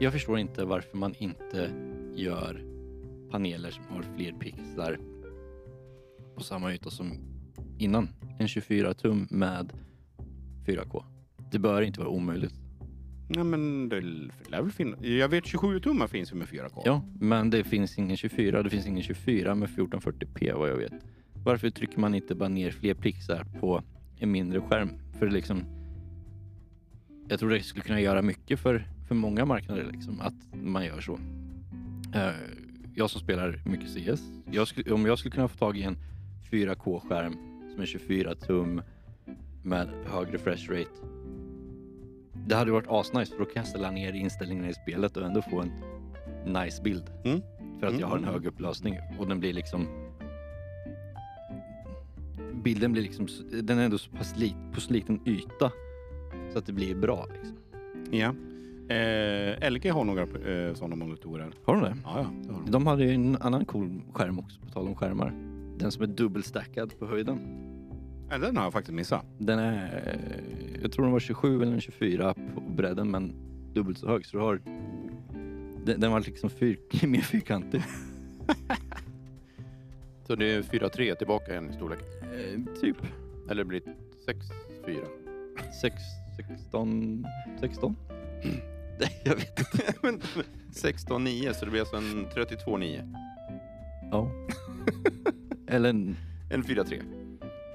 jag förstår inte varför man inte gör paneler som har fler pixlar på samma yta som innan. En 24 tum med 4K. Det bör inte vara omöjligt. nej men det lär väl finnas. Jag vet 27 tummar finns ju med 4K. Ja, men det finns ingen 24. Det finns ingen 24 med 1440p vad jag vet. Varför trycker man inte bara ner fler pixlar på en mindre skärm? För liksom... Jag tror det skulle kunna göra mycket för, för många marknader liksom, att man gör så. Eh, jag som spelar mycket CS, jag skulle, om jag skulle kunna få tag i en 4K-skärm med 24 tum med hög refresh rate. Det hade varit asnice för då kan jag ställa ner inställningarna i spelet och ändå få en nice bild. Mm. För att Mm, jag har en mm, hög upplösning och den blir liksom bilden blir liksom, den är ändå så pass lit, på så liten yta så att det blir bra. Liksom. Ja. Eh, LG har några eh, sådana monitorer. Har de det? Ja, ja, det har de. De hade ju en annan cool skärm också, på tal om skärmar. Den som är dubbelstackad på höjden. Den har jag faktiskt missat. Den är, jag tror den var 27 eller 24 på bredden men dubbelt så hög. Så du har, den, den var liksom fyr, [LAUGHS] mer fyrkantig. [LAUGHS] Så det är 4-3 tillbaka igen i storlek. Eh, typ Eller blir det 6-4? 6, 16, 16? Nej, jag vet inte. [LAUGHS] 16-9, så det blir alltså en 32-9. Ja. Eller en, En 4-3.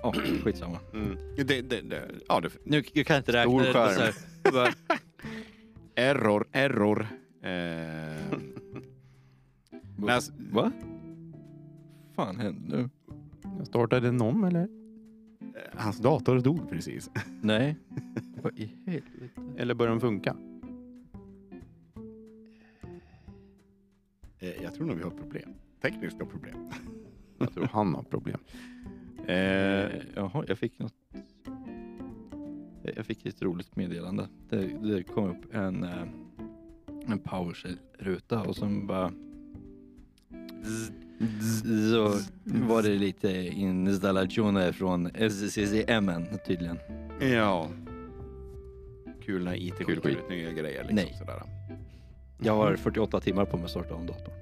ja, skitsamma. [CLEARS THROAT] Mm. Det, det, det, ja, det, Nu jag kan jag inte räkna. Stor skärm. här, bara, [LAUGHS] error, error. Eh, [LAUGHS] Men alltså- Va? fan hände nu? Startade någon eller? hans dator dog precis. [LAUGHS] Nej. Vad i helvete? Eller börjar den funka? Eh, jag tror nog vi har problem. Tekniska problem. Jag tror han har problem. Eh, jaha, jag fick något. Jag fick ett roligt meddelande. Det, det kom upp en, eh, en PowerShell-ruta och sen bara så var det lite installationer från SCCM tydligen. ja. Kul när IT skickar ut nya grejer. Liksom, Nej. Sådär. Jag har 48 timmar på mig att starta om datorn.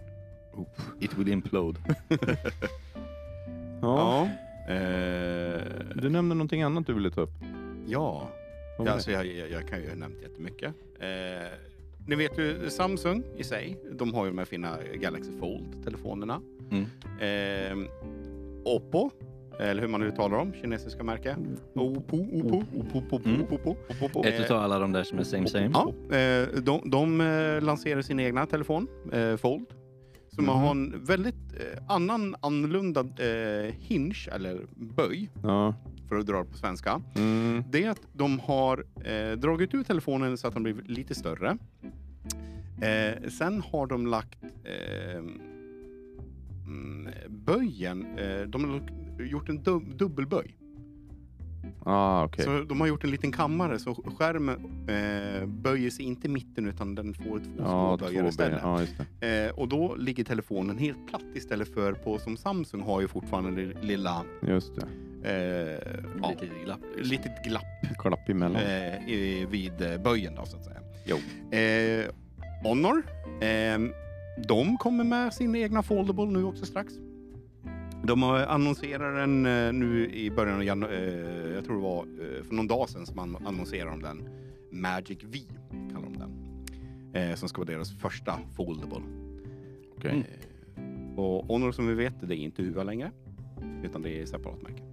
It will implode. [LAUGHS] Ja. Eh, Du nämnde någonting annat du ville ta upp. ja. Ja, alltså jag, jag, jag kan ju ha nämnt jättemycket. Eh, ni vet ju Samsung i sig. De har ju de här fina Galaxy Fold-telefonerna. Mm. Eh, Oppo, eller hur man uttalar dem, kinesiska märke. Oppo, Oppo, Oppo, Oppo, Mm. Oppo, Oppo. Ett utav alla de där som är same same. Ja, eh, de, de eh, lanserar sin egna telefon, Fold. Som Mhm. har en väldigt annan, annorlunda eh, hinge, eller böj, Ja. för att dra det på svenska. Mm. Det är att de har eh, dragit ut telefonen så att den blir lite större. Eh, sen har de lagt eh, mm, böjen, eh, de har gjort en dub- dubbelböj. Ah, okej. Så de har gjort en liten kammare så skärmen eh, böjer sig inte i mitten utan den får två små Ja, böjar istället. Det. Eh, och då ligger telefonen helt platt istället för på som Samsung har ju fortfarande det lilla Just det. eh, ja, Lite glapp. litet glapp Klapp emellan. eh, i, vid eh, böjen då så att säga. Jo. Eh, Honor, eh, de kommer med sin egna foldable nu också strax. De har annonserat den eh, nu i början av januari, eh, jag tror det var eh, för någon dag sedan som man annonserade om den. Magic V kallar de den. Som ska vara deras första foldable. Eh, och Honor som vi vet, det är inte Huva längre. Utan det är separat märke.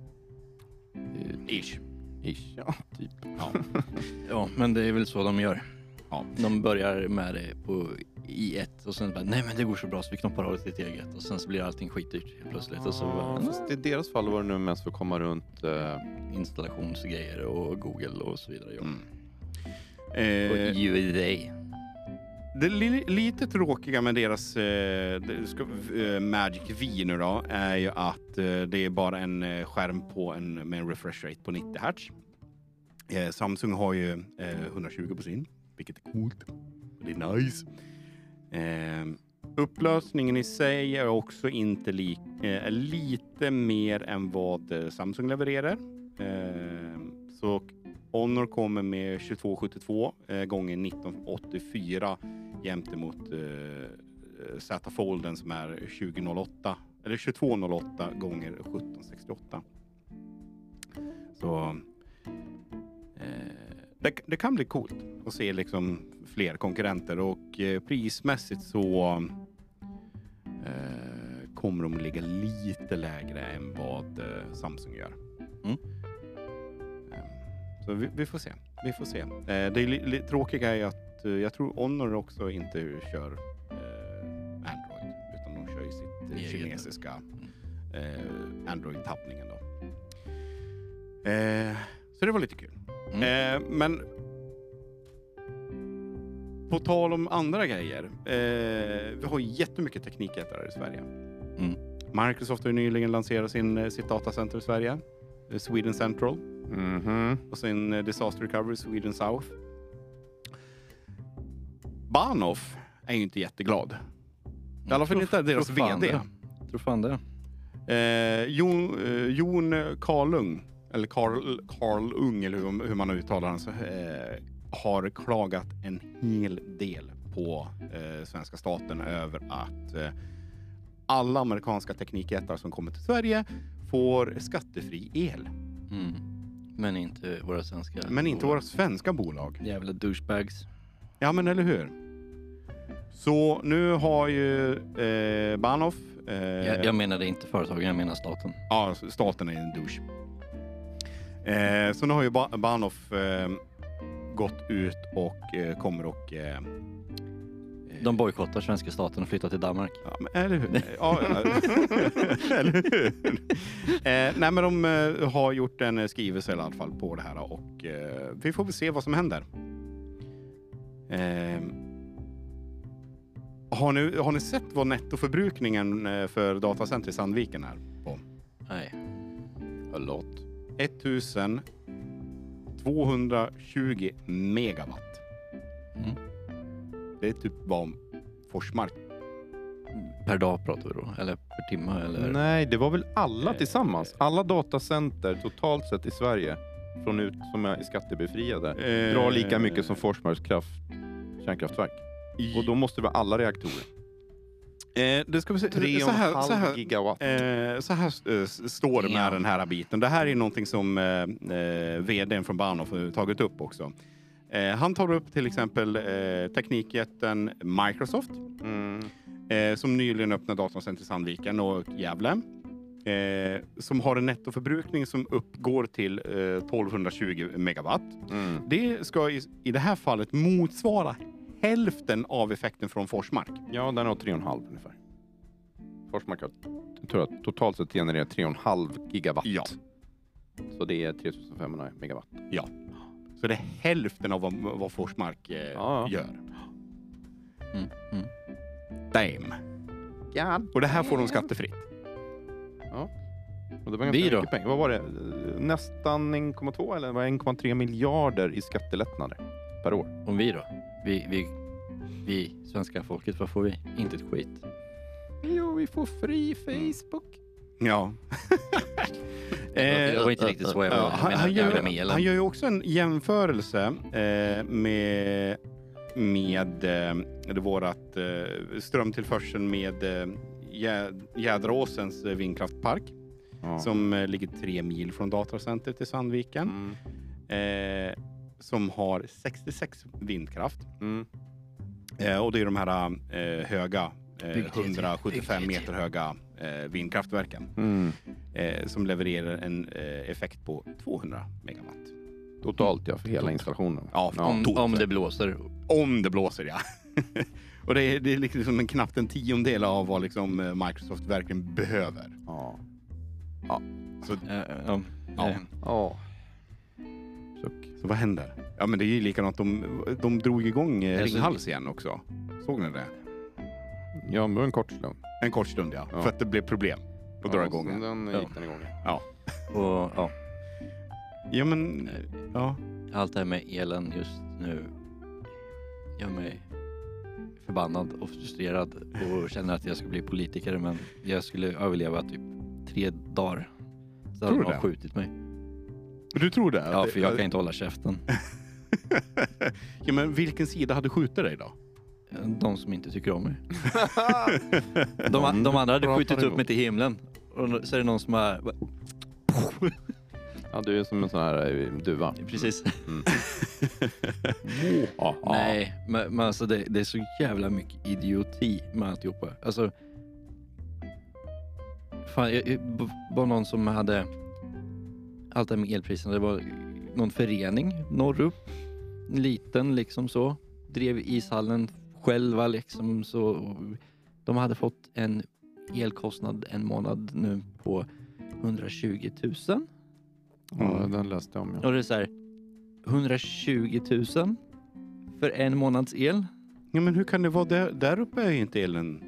Ish. Ish, ja, typ. Ja. [LAUGHS] Ja, men det är väl så de gör. Ja. De börjar med det på i ett och sen bara, nej men det går så bra så vi knoppar av det till ett eget och sen så blir allting skitdyrt helt plötsligt och så Ja, bara, fast i deras fall var det nu mest för att komma runt... eh, installationsgrejer och Google och så vidare. Ja. Mm. Och Eh, USA. Det li lite tråkiga med deras eh, ska, eh, Magic V nu då är ju att eh, det är bara en eh, skärm på en, med en refresh rate på 90 Hz. Eh, Samsung har ju eh, 120 på sin, vilket är coolt. Det är nice. Eh, upplösningen i sig är också inte lik, eh, lite mer än vad eh, Samsung levererar. Eh, så Honor kommer med 2272 eh, gånger 1984 jämte mot eh, eh Z Folden som är 2008 eller 2208 gånger 1768. Så eh, det, det kan bli coolt att se liksom fler konkurrenter och eh, prismässigt så eh, kommer de ligga lite lägre än vad eh, Samsung gör. Mm. Eh, Så vi, vi får se. Vi får se. Det är li, li, tråkiga är att jag tror Honor också inte kör Android utan de kör ju sitt kinesiska Android-tappningen då. Så det var lite kul. Mm. Eh, men på tal om andra grejer. Eh, vi har jättemycket teknikjättar i Sverige. Mm. Microsoft har nyligen lanserat sin, eh, sitt datacenter i Sverige. eh, Sweden Central. Mhm. Och sin eh, Disaster Recovery Sweden South. Bahnhof är ju inte jätteglad. I alla fall inte deras Tror VD. det. Tror fan det. Eh, Jon, eh, Jon Karlung, eller Karl, Karl Ung, eller hur, hur man uttalar hans, eh, har klagat en hel del på eh, svenska staten över att eh, alla amerikanska teknikjättar som kommer till Sverige får skattefri el. Mm. Men inte våra svenska. Men inte våra svenska bolag. Jävla douchebags. Ja, men eller hur? Så nu har ju eh, Bahnhof... Eh, Jag, jag menade inte företagen, jag menar staten. Ja, staten är en douche. Eh, så nu har ju ba Bahnhof eh, gått ut och eh, kommer och... Eh, De bojkottar svenska staten och flyttar till Danmark. ja, men, eller hur? ja, [LAUGHS] eller hur? Eh, nej, men de eh, har gjort en eh, skrivelse i alla fall på det här och eh, vi får väl se vad som händer. Eh, har, ni, har ni sett vad nettoförbrukningen eh, för datacenter i Sandviken är? På? Nej. A lot. 1220 megawatt. Mm. Det är typ vad Forsmark... Per dag pratar vi då? Eller per timme? Eller? Nej, det var väl alla Eh, tillsammans. Alla datacenter totalt sett i Sverige från ut, som är skattebefriade drar lika mycket som Forsmarks kraft, kärnkraftverk. Och då måste det vara alla reaktorer. Eh, det ska vi se. Så här, så 3,5 här, gigawatt. eh, så här eh, står det med Ja. den här biten. Det här är någonting som eh, eh, vdn från Bahnhof har tagit upp också. Eh, han tar upp till exempel eh, teknikjätten Microsoft Mm. eh, som nyligen öppnade datacenter i Sandviken och Gävle. Eh, som har en nettoförbrukning som uppgår till eh, 1220 megawatt. Mm. Det ska i, i det här fallet motsvara hälften av effekten från Forsmark. Ja, den har 3,5 ungefär. Forsmark har jag tror jag, totalt sett genererar 3,5 gigawatt. Ja. Så det är 3500 megawatt. Så det är hälften av vad, vad Forsmark eh, Ja. gör. Mm. Mm. Damn. God. Och det här får de skattefritt. Och det var ganska Vi då? mycket pengar. Vad var det? Nästan 1,2 eller var det 1,3 miljarder i skattelättnader per år. Om vi då? Vi, vi, vi, svenska folket, vad får vi? Inte ett skit. Jo, vi får fri Facebook. Ja. [LAUGHS] det var inte riktigt så jag ja, var. han, han, gör, han gör ju också en jämförelse eh, med, med eh, vårat eh, strömtillförseln med eh, Jä- Jäderåsens eh, vindkraftpark Ja. som eh, ligger tre mil från datacentret i Sandviken. Mm. Eh, som har 66 vindkraft. Mm. Eh, och det är de här eh, höga, eh, Bygg det, 175 bygg det. meter höga eh, vindkraftverken. Mm. Eh, som levererar en eh, effekt på 200 megawatt. Totalt ja, för hela installationen. Ja, Ja. Om, om det blåser. om det blåser ja. [LAUGHS] och det är, det är liksom en knappt en tiondel av vad liksom Microsoft verkligen behöver. Ja. Så, Eh, ja. Ja. Eh. Suck. så vad händer? Ja men det är ju likadant, de, de drog igång eh, Alltså- Ringhals igen också. Såg ni det? Ja, men det var en kort stund. En kort stund ja, Ja. för att det blev problem att dra igång sen den. Den Ja. gick den igång. [LAUGHS] Och ja, Ja men, ja. allt det här med elen just nu gör mig förbannad och frustrerad och känner att jag ska bli politiker men jag skulle överleva typ tre dagar. Så hade du de det? skjutit mig. Du tror det? Ja, för jag kan inte hålla käften. [LAUGHS] ja, men vilken sida hade skjutit dig då? De som inte tycker om mig. [LAUGHS] De, de andra hade skjutit upp mig till himlen. Och så är det någon som har... Ja, du är som en sån här eh, duva. Precis. Mm. [LAUGHS] Nej, men, men alltså det, det är så jävla mycket idioti med alltihopa. Alltså... Fan, jag, jag, var någon som hade... Allt det här med elpriserna, det var någon förening norrup. Liten liksom så. Drev ishallen själva liksom så. De hade fått en elkostnad en månad nu på 120 000. Ja, Mm. den läste jag om. Ja. Och det är så här 120 000 för en månads el. Ja, men hur kan det vara där, där uppe är ju inte elen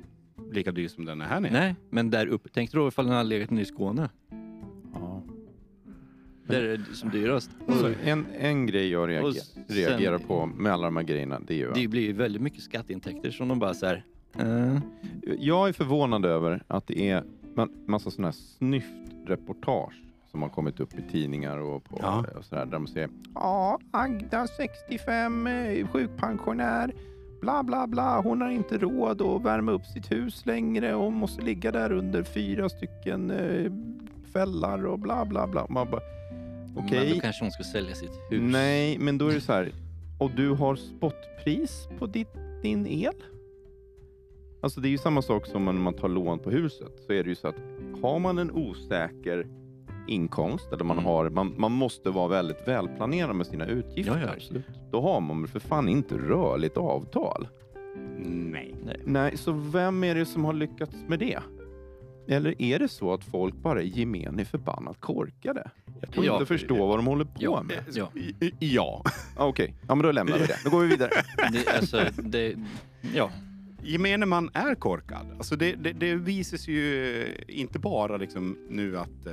lika dyr som den är här nere. Nej, men där uppe. Tänk dig då ifall den hade legat nere i Skåne. Där är det som dyrast. Så en, en grej jag reager, sen- reagerar på med alla de här grejerna, det är ju Det blir ju väldigt mycket skatteintäkter som de bara så här. eh, Jag är förvånad över att det är massa sådana här snyftreportage som har kommit upp i tidningar och, på, Ja. och sådär, där de säger Ja, Agda 65, eh, sjukpensionär, bla bla bla, hon har inte råd att värma upp sitt hus längre och måste ligga där under fyra stycken eh, fällar och bla bla bla. Man bara, Okej. Men då kanske hon ska sälja sitt hus. Nej, men då är det så här. Och du har spotpris på ditt, din el? Alltså det är ju samma sak som när man tar lån på huset. Så är det ju så att har man en osäker inkomst eller man Mm. har, man, man måste vara väldigt välplanerad med sina utgifter. Ja, ja, absolut. Då har man för fan inte rörligt avtal. Nej. Nej. Nej, så vem är det som har lyckats med det? Eller är det så att folk bara är gemen i förbannat korkade? Och Ja. inte förstår vad de håller på Ja. med? Ja. Ja. Ah, Okej, ja men då lämnar vi det. Nu går vi vidare. [LAUGHS] Det, alltså, det, ja. Gemene man är korkad. Alltså det, det, det visar sig ju inte bara liksom nu att eh,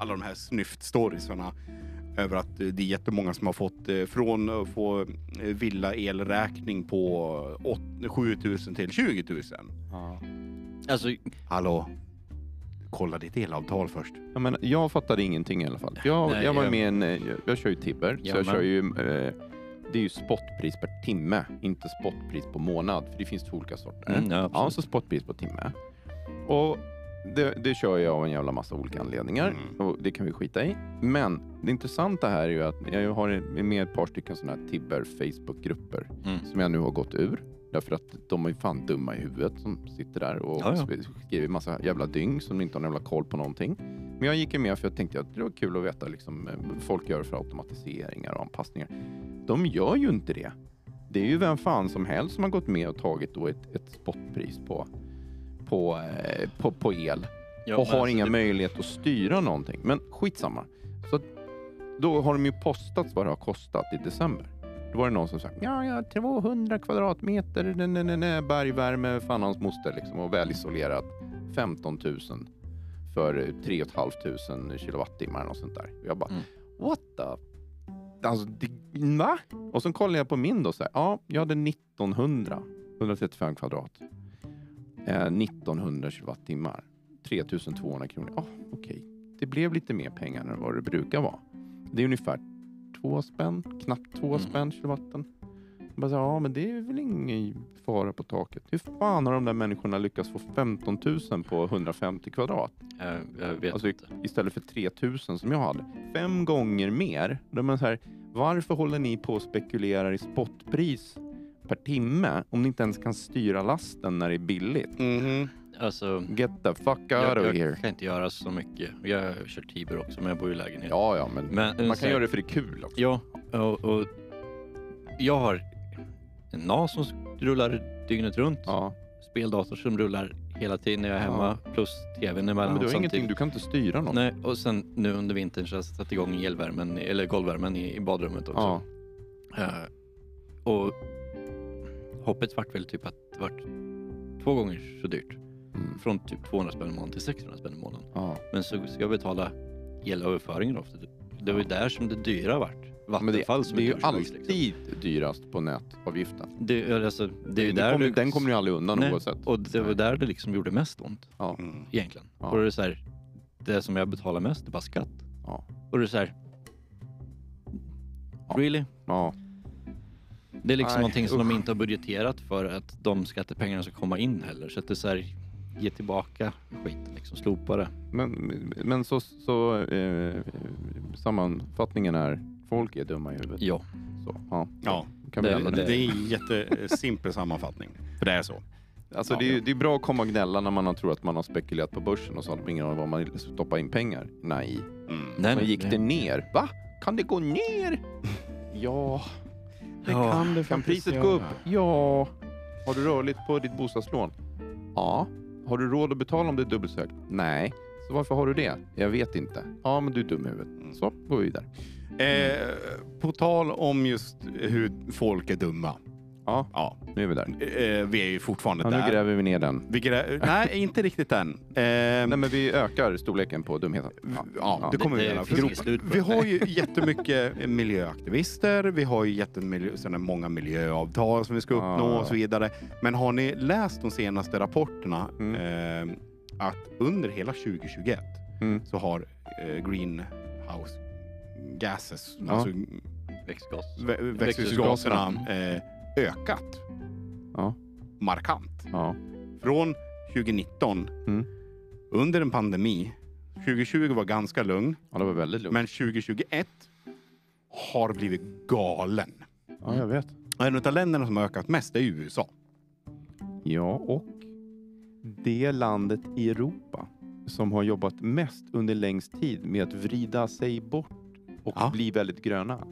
alla de här snyft-storiesarna över att eh, det är jättemånga som har fått eh, från att få villa elräkning på 8, 7 000 till 20 000. Alltså, Hallå? Kolla ditt elavtal först. Jag, menar, jag fattade ingenting i alla fall. Jag, Nej, jag var jag- med en, eh, jag, jag kör ju Tibber, Ja, så jag men- kör ju, eh, det är ju spotpris per timme, inte spotpris på månad, för det finns två olika sorter. Mm, ja, ja, så spotpris på timme. Och det, det kör jag av en jävla massa olika anledningar Mm. och det kan vi skita i. Men det intressanta här är ju att jag har med ett par stycken sådana här Tibber Facebookgrupper Mm. som jag nu har gått ur. Därför att de är ju fan dumma i huvudet som sitter där och Ja, ja. skriver massa jävla dyng som inte har någon jävla koll på någonting. Men jag gick ju med för jag tänkte att det var kul att veta liksom, eh, folk gör för automatiseringar och anpassningar. De gör ju inte det. Det är ju vem fan som helst som har gått med och tagit då ett, ett spotpris på, på, eh, på, på el ja, och har alltså, inga det- möjligheter att styra någonting. Men skitsamma. Så då har de ju postat vad det har kostat i december. Då var det någon som sa ja, ja, 200 kvadratmeter, ne, ne, ne, ne, bergvärme, fan hans moster liksom, och välisolerat 15 000 för 3 500 kilowattimmar och sånt där. Jag bara, Mm. what the? Alltså, det? Och så kollade jag på min då, så här, ja, jag hade 1900, 135 kvadrat. Eh, 1900 kilowattimmar. 3200 kronor. Ja, okej. Det blev lite mer pengar än vad det brukar vara. Det är ungefär två spänn, knappt två Mm. spänn kilowatten. Jag Bara så, ja, men det är väl ingen fara på taket. Hur fan har de där människorna lyckats få 15 000 på 150 kvadrat? Jag, jag vet Alltså, inte. Istället för 3 000 som jag hade. Fem gånger mer. Då är man så här, varför håller ni på och spekulerar i spotpris per timme om ni inte ens kan styra lasten när det är billigt? Mhm. Alltså, Get the fuck out jag, of jag here. kan inte göra så mycket. Jag kört Tiber också, men jag bor i lägenhet. Ja, ja, men, Men, man så kan här- göra det för det är kul också. Ja, och, och jag har en NAS som rullar dygnet runt. Ja. Speldator som rullar hela tiden när jag är hemma. Plus TVn Men emellanåt du har ingenting, du kan inte styra något. Nej, och sen nu under vintern så har jag satt igång elvärmen, eller golvvärmen i, i badrummet också. Ja. Eh, och hoppet vart väl typ att det vart två gånger så dyrt. Mm. Från typ 200 spänn i månaden till 600 spänn i månaden. Ja. Men så ska jag betala elöverföringen ofta. Det var ju där som det dyra vart. Men det, Vattenfall som det är ju alltid dyrast på nätavgiften. Det, alltså, det är ju där kommer, det- den kommer ju aldrig undan Nej, oavsett. Och det var där det liksom gjorde mest ont Ja. Mm. egentligen. Ja. Och det är så här, det som jag betalar mest det är bara skatt. Ja. Och det är så här, Ja. really? Ja. Det är liksom Nej, någonting som de usch. inte har budgeterat för att de skattepengarna ska komma in heller. Så att det är så här, ge tillbaka skiten liksom, slopa det. Men, men så, så eh, sammanfattningen är folk är dumma i huvudet. Ja, Så, ja. Ja, Kan vi Det- det det? är en jättesimpel sammanfattning. För det är så. Alltså, det, är, ju- det är bra att komma och gnälla när man har tror att man har spekulerat på börsen och så har de ingen aning om vad man stoppar in pengar. Nej. Mm. nej, Men nej, gick nej. det ner? Va? Kan det gå ner? [LAUGHS] Ja. Det Ja. kan det Kan priset göra. gå upp? Ja. Har du rörligt på ditt bostadslån? Ja. Har du råd att betala om det är dubbelt så högt? Nej. Så varför har du det? Jag vet inte. Ja, men du är dum i huvudet. Så, går vi vidare. Eh, på tal om just hur folk är dumma. Ja, Ja, nu är vi där. eh, vi är ju fortfarande Ja, nu där. gräver vi ner den. Vi grä... Nej, [LAUGHS] inte riktigt än. Eh, Nej, men vi ökar storleken på dumheten. Ja, det kommer Det- vi göra. Vi har ju [LAUGHS] jättemycket miljöaktivister, vi har ju sådana många miljöavtal som vi ska uppnå Ja. och så vidare. Men har ni läst de senaste rapporterna Mm. eh, att under hela 2021 Mm. så har eh, greenhouse gases, Ja. alltså Växtgas. vä- växthusgaserna, eh, ökat Ja. markant. Ja. Från 2019, Mm. under en pandemi, 2020 var ganska lugn, ja, det var väldigt lugnt. men 2021 har blivit galen. Ja, jag vet. En av länderna som har ökat mest är ju USA. Ja, och det landet i Europa som har jobbat mest under längst tid med att vrida sig bort och Ja. bli väldigt gröna.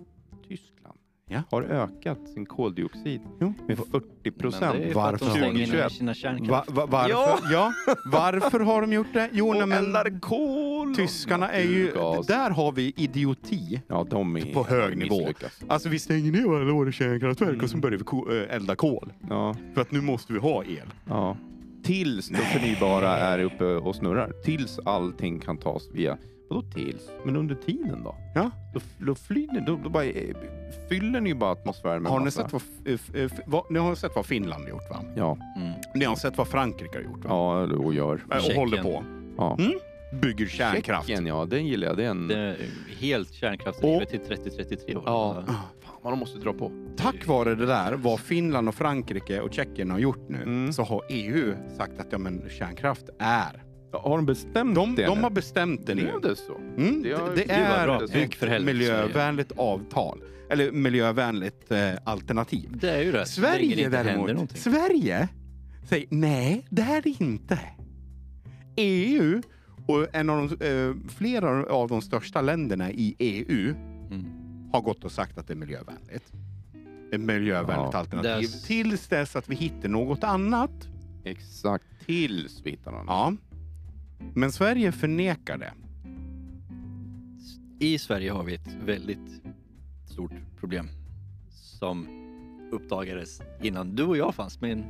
Tyskland Ja. har ökat sin koldioxid Jo. med 40 Men det är procent. för Varför att de har stänger de ner 21? sina Va, kärnkraft. va, varför? Ja. varför har de gjort det? Jo, Och men eldar kol! tyskarna är ju... Där har vi idioti. Ja, de är på hög nivå. misslyckas. Alltså vi stänger ner våra våra kärnkraftverk Mm. och så börjar vi ko- äh, elda kol. Ja, För att nu måste vi ha el. ja. Tills det förnybara är uppe och snurrar. Tills allting kan tas via... Vadå tills? Men under tiden då? Ja. Då, då flyr då, då bara, eh, fyller ni ju bara atmosfären med Har ni massa... sett vad, f- f- f- vad, ni har sett vad Finland har gjort va? Ja, Mm. Ni har sett vad Frankrike har gjort va? ja, och gör. Och Tjeckien. håller på. Ja. Mm. Bygger kärnkraft. Tjeckien, ja, den gillar jag. Det är en... Det är helt kärnkraftsdrivet till 30-33 år. Ja. Så- Fan vad de måste dra på. Tack vare det där, vad Finland och Frankrike och Tjeckien har gjort nu, Mm. så har EU sagt att ja, men kärnkraft är... Har de bestämt De, det de har bestämt det nu. Är det så? Mm, Det det, har- det det är ett miljövänligt avtal. Eller miljövänligt eh, alternativ. Det är ju det. det Sverige händer däremot. Sverige säger nej, det är det inte. EU och en av de, eh, flera av de största länderna i EU Mm. har gått och sagt att det är miljövänligt. Ett miljövänligt Ja, alternativ. det- Tills dess att vi hittar något annat. Exakt. Tills vi hittar någon. Ja. Men Sverige förnekar det. I Sverige har vi ett väldigt stort problem som uppdagades innan du och jag fanns, men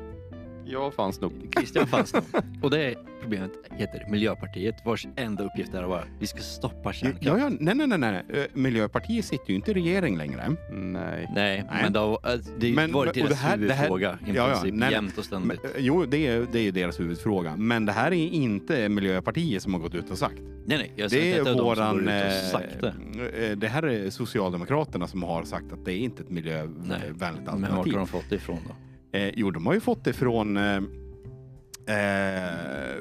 jag fanns nog. [LAUGHS] Christian fanns nog. Och det problemet heter Miljöpartiet vars enda uppgift är att vara vi ska stoppa kärnkraft. Ja, ja, nej, nej, nej, nej. Eh, Miljöpartiet sitter ju inte i regering längre. Nej. Nej, men det har, alltså, det har Men- varit men- deras det här- det här- huvudfråga i Ja, ja, princip nej, jämt och Men, ständigt. eh, jo, det är, det är ju deras huvudfråga. Men det här är inte Miljöpartiet som har gått ut och sagt. nej, nej, jag Det är de går våran... eh, sagt det. eh, Det här är Socialdemokraterna som har sagt att det är inte ett miljövänligt Nej, alternativ. Men vart har de fått det ifrån då? Eh, jo, de har ju fått det från eh, eh,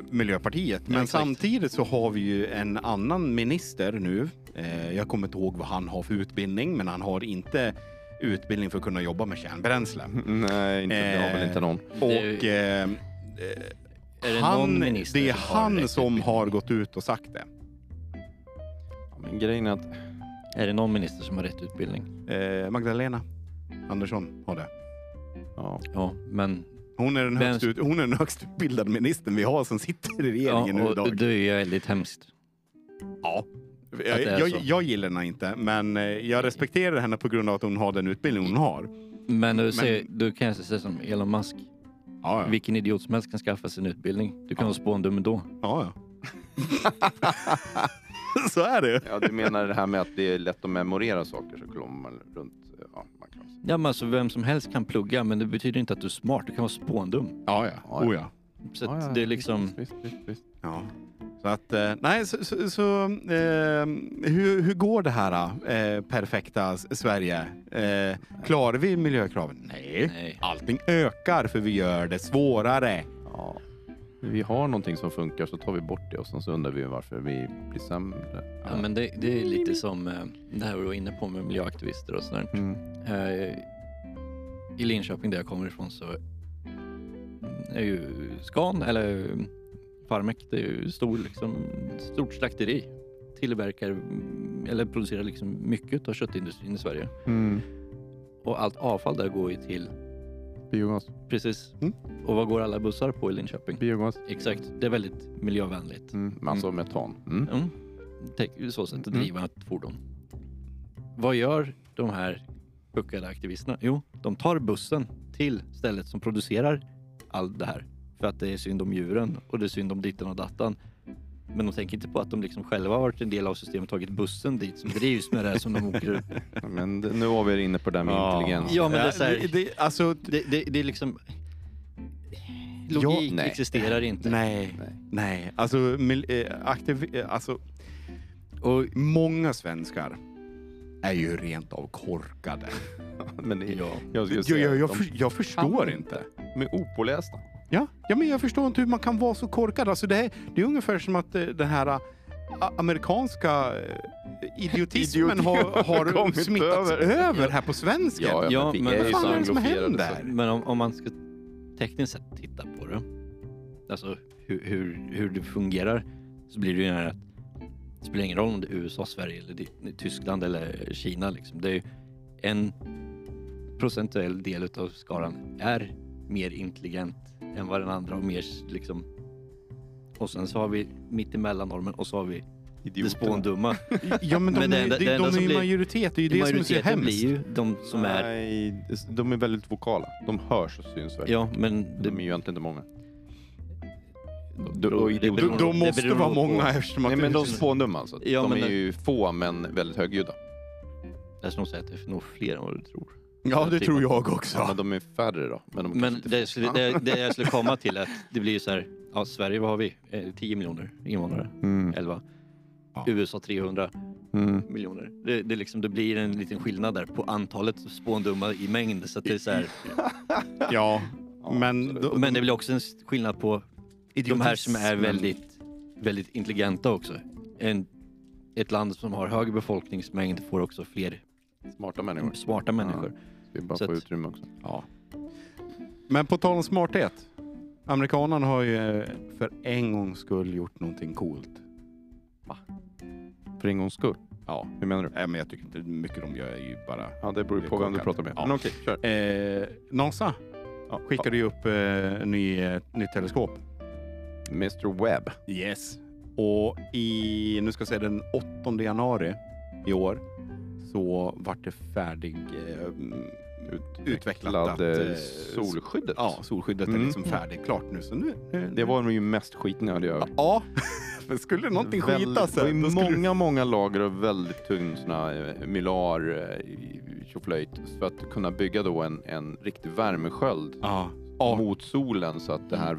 Miljöpartiet. Men exakt. samtidigt så har vi ju en annan minister nu. Eh, jag kommer inte ihåg vad han har för utbildning, men han har inte utbildning för att kunna jobba med kärnbränsle. [LAUGHS] Nej, inte, det har väl Eh, inte någon. Och Det- eh, eh, Är det han, någon minister det är som har han som har gått ut och sagt det. Ja, Men grejen är att Är det någon minister som har rätt utbildning? Eh, Magdalena Andersson har det. Ja, Ja, men Hon är, den Vem- högst ut, hon är den högst utbildade ministern vi har som sitter i regeringen nu ja, idag. och det är ju väldigt hemskt. Ja. Jag, jag, jag gillar henne inte, men eh, jag respekterar henne på grund av att hon har den utbildning hon har. Men du, Men- ser, du kan jag säga som Elon Musk. Ja, ja. Vilken idiot som helst kan skaffa sig en utbildning. Du kan vara spåndum ändå. ja, ja. [LAUGHS] Så är det. ja, du menar det här med att det är lätt att memorera saker så kommer man runt. Ja, man kan säga. Ja, men alltså, vem som helst kan plugga, men det betyder inte att du är smart. Du kan vara spåndum. Ja, ja. Oh, ja. Så Ja, att ja, det är liksom... Visst, visst, visst. ja. Så att, eh, nej, så, så, så eh, hur, hur går det här eh, perfekta Sverige? Eh, klarar vi miljökraven? Nej. Nej. Allting ökar för vi gör det svårare. Ja. Vi har någonting som funkar så tar vi bort det och sen så undrar vi varför vi blir sämre. Ja, men det, det är lite som eh, det här vi var inne på med miljöaktivister och sådär. Mm. Eh, I Linköping där jag kommer ifrån så är ju Scan, eller Farmek, det är ju stor, liksom, stort slakteri. Tillverkar eller producerar liksom mycket av köttindustrin i Sverige. Mm. Och allt avfall där går ju till Biogas. Precis. Mm. Och vad går alla bussar på i Linköping? Biogas. Exakt. Det är väldigt miljövänligt. Mm. Alltså metan. Mm. Mm. Tänk, så sätt att Mm. driva ett fordon. Vad gör de här puckade aktivisterna? Jo, de tar bussen till stället som producerar allt det här. För att det är synd om djuren och det är synd om ditten och dattan. Men de tänker inte på att de liksom själva har varit en del av systemet och tagit bussen dit som drivs med det här som de åker ut. [LAUGHS] Men det- nu var vi inne på det där med Ja. intelligens. Ja, men det är så här- det, det, alltså, Det, det, det är liksom... Logik nej. existerar inte. nej, Nej. nej. Alltså, eh, aktiv, eh, alltså, och många svenskar är ju rent av korkade. [LAUGHS] Men det, Ja. jag Jag, jag, jag, för, jag förstår inte. De är opålästa. Ja, ja, men jag förstår inte hur man kan vara så korkad. Alltså det, är, det är ungefär som att eh, den här eh, amerikanska eh, idiotismen Idioti- har, har smittats över. över. här på svenska. Ja, ja, Ja, men vi men vad fan är det som händer? Men om, om man ska tekniskt sett titta på det, alltså hur, hur, hur det fungerar, så blir det ju att det spelar ingen roll om det är USA, Sverige eller Tyskland eller Kina. Liksom. Det är ju en procentuell del av skaran är mer intelligent än vad den andra och mer liksom och sen så har vi mitt emellan normen och så har vi det Idioterna. spåndumma. [LAUGHS] Ja, men de, Men det är, de, det enda de är som ju blir- majoritet. Det är ju det som är så hemskt. blir ju de som är, Nej, de är väldigt vokala. De hörs och syns verkligen. ja men det, De är ju egentligen inte många. det beror- De, de det måste vara många eftersom att... Nej men det- de spåndumma alltså. Ja, de är det- ju få men väldigt högljudda. Jag skulle nog säga att det är nog fler än vad du tror. Ja, det Typ tror jag också. Ja, men de är färre då. Men, de Men det, skulle, det, det jag skulle komma [LAUGHS] till är att det blir så här, ja Sverige vad har vi? Eh, 10 miljoner invånare, Mm. 11. Ja. USA 300 Mm. miljoner. Det, det, liksom, det blir en liten skillnad där på antalet spåndumma i mängd. Så att det är så här, Ja, [LAUGHS] Ja, men... då- men det blir också en skillnad på de här som är väldigt, väldigt intelligenta också. En, ett land som har hög befolkningsmängd får också fler Smarta människor. smarta människor. Vi bara Så får att- utrymme också. Ja. Men på tal om smarthet. Amerikanerna har ju eh, för en gångs skull gjort någonting coolt. För en gångs skull. Ja. Hur menar du? Nej, men jag tycker inte mycket de gör är ju bara... Ja, det beror ju på vem du pratar med. Ja. Men okej, kör. Eh, NASA Ja. skickade ju upp eh, en ny, eh, nytt teleskop. Mr Webb. Yes. Och i, nu ska jag säga den 8 januari i år så vart det färdig eh, utvecklat att, eh, eh, solskyddet. Ja, solskyddet är Mm. liksom färdigt klart nu. Så nu, nu [LAUGHS] Det var ju mest skitnödiga jag Ja, men skulle någonting Väldigt- skita Det var sig då skulle många, många lager av väldigt här eh, mylar tjoflöjt för att kunna bygga då en, en riktig värmesköld Ja. Ja. mot solen så att det här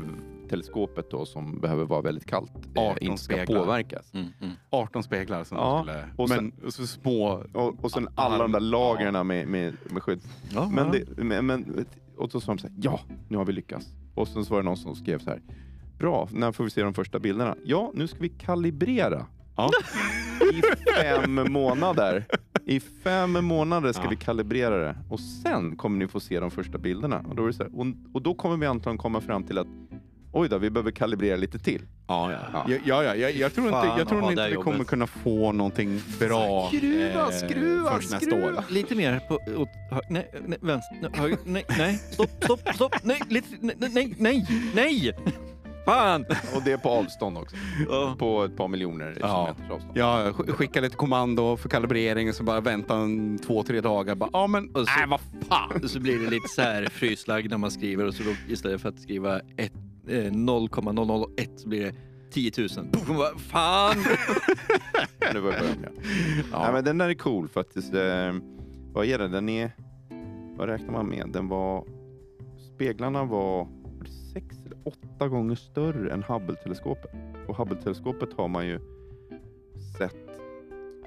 teleskopet då som behöver vara väldigt kallt eh, 18 inte ska speglar. påverkas. Mm, mm. 18 speglar som Ja, skulle... och sen- men så små... Och, och sen alla de där lagren med, med, med skydd. Ja, Men, ja. det, men, men, och så sa de så här, ja, nu har vi lyckats. Och sen så var det någon som skrev så här, bra, när får vi se de första bilderna? Ja, nu ska vi kalibrera. Ja. [LAUGHS] I fem månader. I fem månader ska Ja. vi kalibrera det. Och sen kommer ni få se de första bilderna. Och då, är det så här, och, och då kommer vi antagligen komma fram till att oj då, vi behöver kalibrera lite till. Ja, ja. Ja. ja, ja, ja jag, jag tror inte, Fan jag tror inte vi jobbet. kommer kunna få någonting bra Skruva, eh, skruva, först nästa skruva. år. Lite mer på... Åt, nej, nej, vänster, nej, höger, nej, nej, stopp, stopp, stopp, nej, lite, nej, nej, nej, nej! Fan! Och det är på avstånd också. Ja. På ett par miljoner Ja. kilometers avstånd. Ja, sk- skicka lite kommando för kalibrering och så bara vänta en två, tre dagar. Bara, ja men, Och så- nej vad fan. Så blir det lite så här fryslagg när man skriver och så då, istället för att skriva ett, 0,001 så blir det 10 000. Boom, vad fan! [LAUGHS] Nu börjar jag börja. Ja. Nej, men den där är cool faktiskt. Eh, vad är det? Den är... Vad räknar man med? Den var... Speglarna var var det sex eller åtta gånger större än Hubble-teleskopet. Och Hubble-teleskopet har man ju sett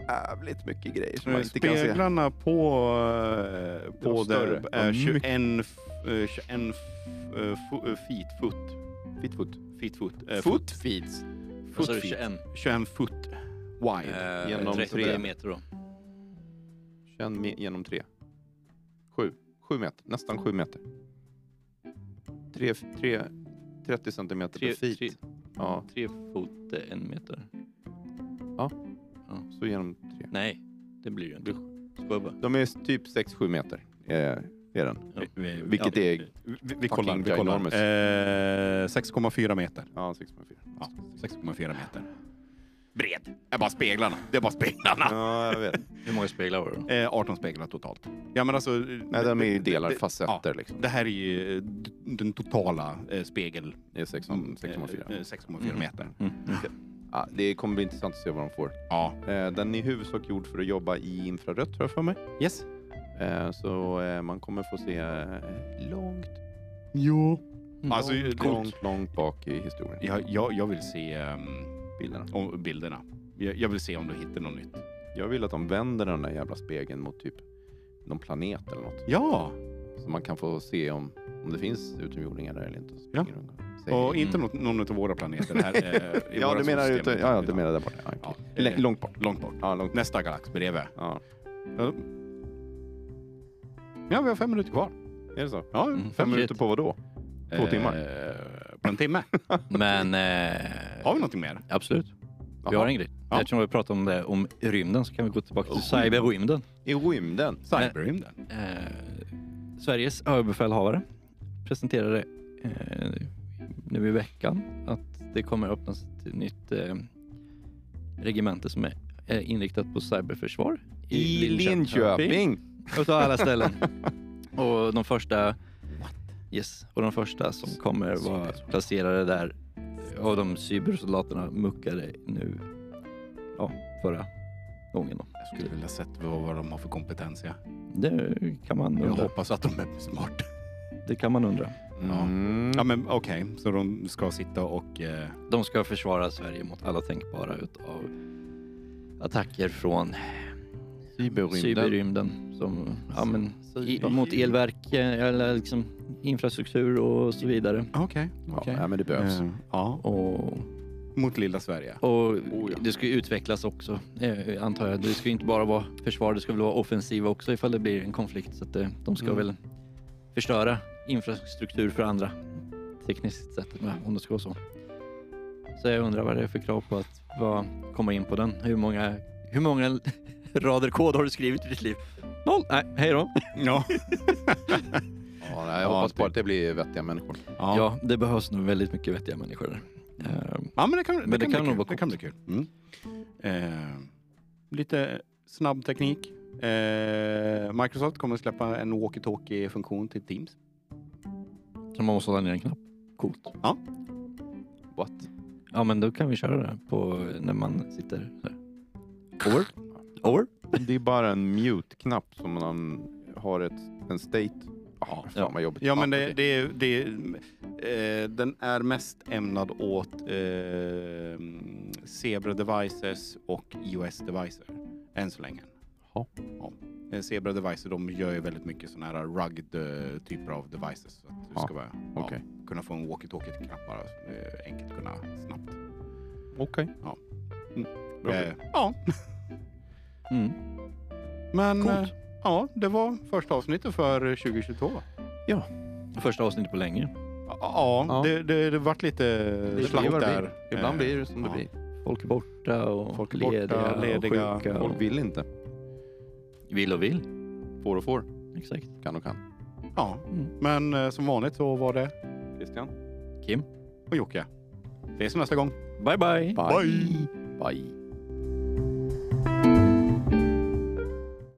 jävligt mycket grejer som man inte kan se. Speglarna på, eh, på det är Ja, 21, mycket. f- eh, 21 f- eh, fo- eh, feet, foot. Fitfoot. Feet, foot. eh, Foot feeds. Foot feet. 21? 21 foot wide. Eh, Genom 30 tre. meter då. Känn med, genom tre. Sju. Sju meter. Nästan sju meter. Tre, tre, 30 centimeter per feet. tre, Ja, tre fot är en meter. så genom tre. Nej, det blir det inte. Bara. De är typ 6-7 meter. Eh, är den. Vi- Vilket ja. är... Vi, vi kollar. Vi kollar. Eh, 6,4 meter. Ja, 6,4. Ja, 6,4 meter. Bred. Det är bara speglarna. Det är bara speglarna. Ja, jag vet. [LAUGHS] Hur många speglar var det? Eh, 18 speglar totalt. Ja, men alltså, Nej, de är ju delar, facetter ja, liksom. Det här är ju eh, den totala eh, spegel... Det är 16 6,4. eh, 6,4 meter. Mm. Ja, det kommer bli intressant att se vad de får. Ja. Eh, Den är i huvudsak gjord för att jobba i infrarött tror jag för mig. Yes. Eh, Så eh, man kommer få se eh, långt, Jo. Mm. Alltså, långt, långt, långt bak i historien. Jag, jag, jag vill se ehm, Bilderna. om, bilderna. Jag, jag vill se om du hittar något nytt. Jag vill att de vänder den där jävla spegeln mot typ någon planet eller något. Ja, Så man kan få se om, om det finns utomjordingar där eller inte. Ja. och inte Mm. något, någon av våra planeter här. eh, [LAUGHS] Ja, våra du menar ute, ja, ja, du menar där borta. Ja, Ja. Lä- eh, långt bort. Långt bort. Ja, långt. Nästa galax bredvid. Ja. Ja. vi har fem minuter kvar. Är det så? Ja, Mm. Fem Shit. minuter på vad då? Två timmar? Eh, på en timme. [LAUGHS] Men... Eh, Har vi någonting mer? Absolut. Vi Jaha. har en grej. Ja. Eftersom vi pratar om det, om rymden så kan vi gå tillbaka till cyberrymden. I rymden? Cyberrymden. Eh, Sveriges överbefälhavare presenterade eh, nu i veckan att det kommer öppnas ett nytt eh, regemente som är inriktat på cyberförsvar I Linköping? Utav alla ställen. [LAUGHS] och de första Yes, och de första som kommer vara placerade där av de cybersoldaterna muckade nu ja, förra gången. Då. Jag skulle vilja sett vad, vad de har för kompetens. Ja. Det kan man Jag undra. hoppas att de är smarta. Det kan man undra. Mm. Ja, men okej. Så de ska sitta och... Eh, De ska försvara Sverige mot alla tänkbara utav attacker från Cyberrymden. cyberrymden. Som, ja, men, i, Cyber- mot elverk eh, eller liksom infrastruktur och så vidare. Okej. Ja, okej. nej, men det behövs. Eh, ja. Och, Mot lilla Sverige. och Oh, ja. det ska ju utvecklas också eh, antar jag. Det ska ju inte bara vara försvar, det ska väl vara offensiva också ifall det blir en konflikt. Så att eh, de ska Mm. väl förstöra infrastruktur för andra tekniskt sett om det ska vara så. Så jag undrar vad det är för krav på att komma in på den. Hur många, hur många [LAUGHS] rader kod har du skrivit i ditt liv? Noll! Nej, hej då. Ja. [LAUGHS] Ja, nej, jag Ja, hoppas på det- att det blir vettiga människor. Ja. Ja, det behövs nog väldigt mycket vettiga människor där. Eh, Ja, men det kan, det Men det kan, kan bli nog kul. vara Det kan bli kul. Mm. Eh, lite snabb teknik. Eh, Microsoft kommer att släppa en walkie-talkie-funktion till Teams. så man måste hålla ner en knapp. Coolt. What? Ja, men då kan vi köra det på när man sitter så här. Over. Over. Det är bara en mute-knapp som man har ett, en state. Ja, fan Ja. vad jobbigt. Ja, men det, okej. det, är- det, är- eh, den är mest ämnad åt eh, Zebra devices och iOS devices än så länge. Ja. Ja. Eh, Zebra devices de gör ju väldigt mycket sådana här rugged eh, typer av devices. Så att du Ja, ska vara, ja, okej. kunna få en walkie-talkie till knappar. Eh, enkelt kunna snabbt. Okej. Ja. Mm. Bra. Eh, ja, [LAUGHS] Mm. men Coolt. eh, ja, det var första avsnittet för 2022. Första avsnittet på länge. Ja, Ja. Det, det, det vart lite Det det där. blir. Ibland Eh, blir det som det ja. blir. Folk är borta och Folk är borta, lediga, lediga. och sjuka. Folk Och vill inte. vill och vill. Får och får. Exakt. Kan och kan. Ja, Mm. men eh, som vanligt så var det Christian? Kim. och Jocke. Ses nästa gång. Bye bye. Bye. Bye.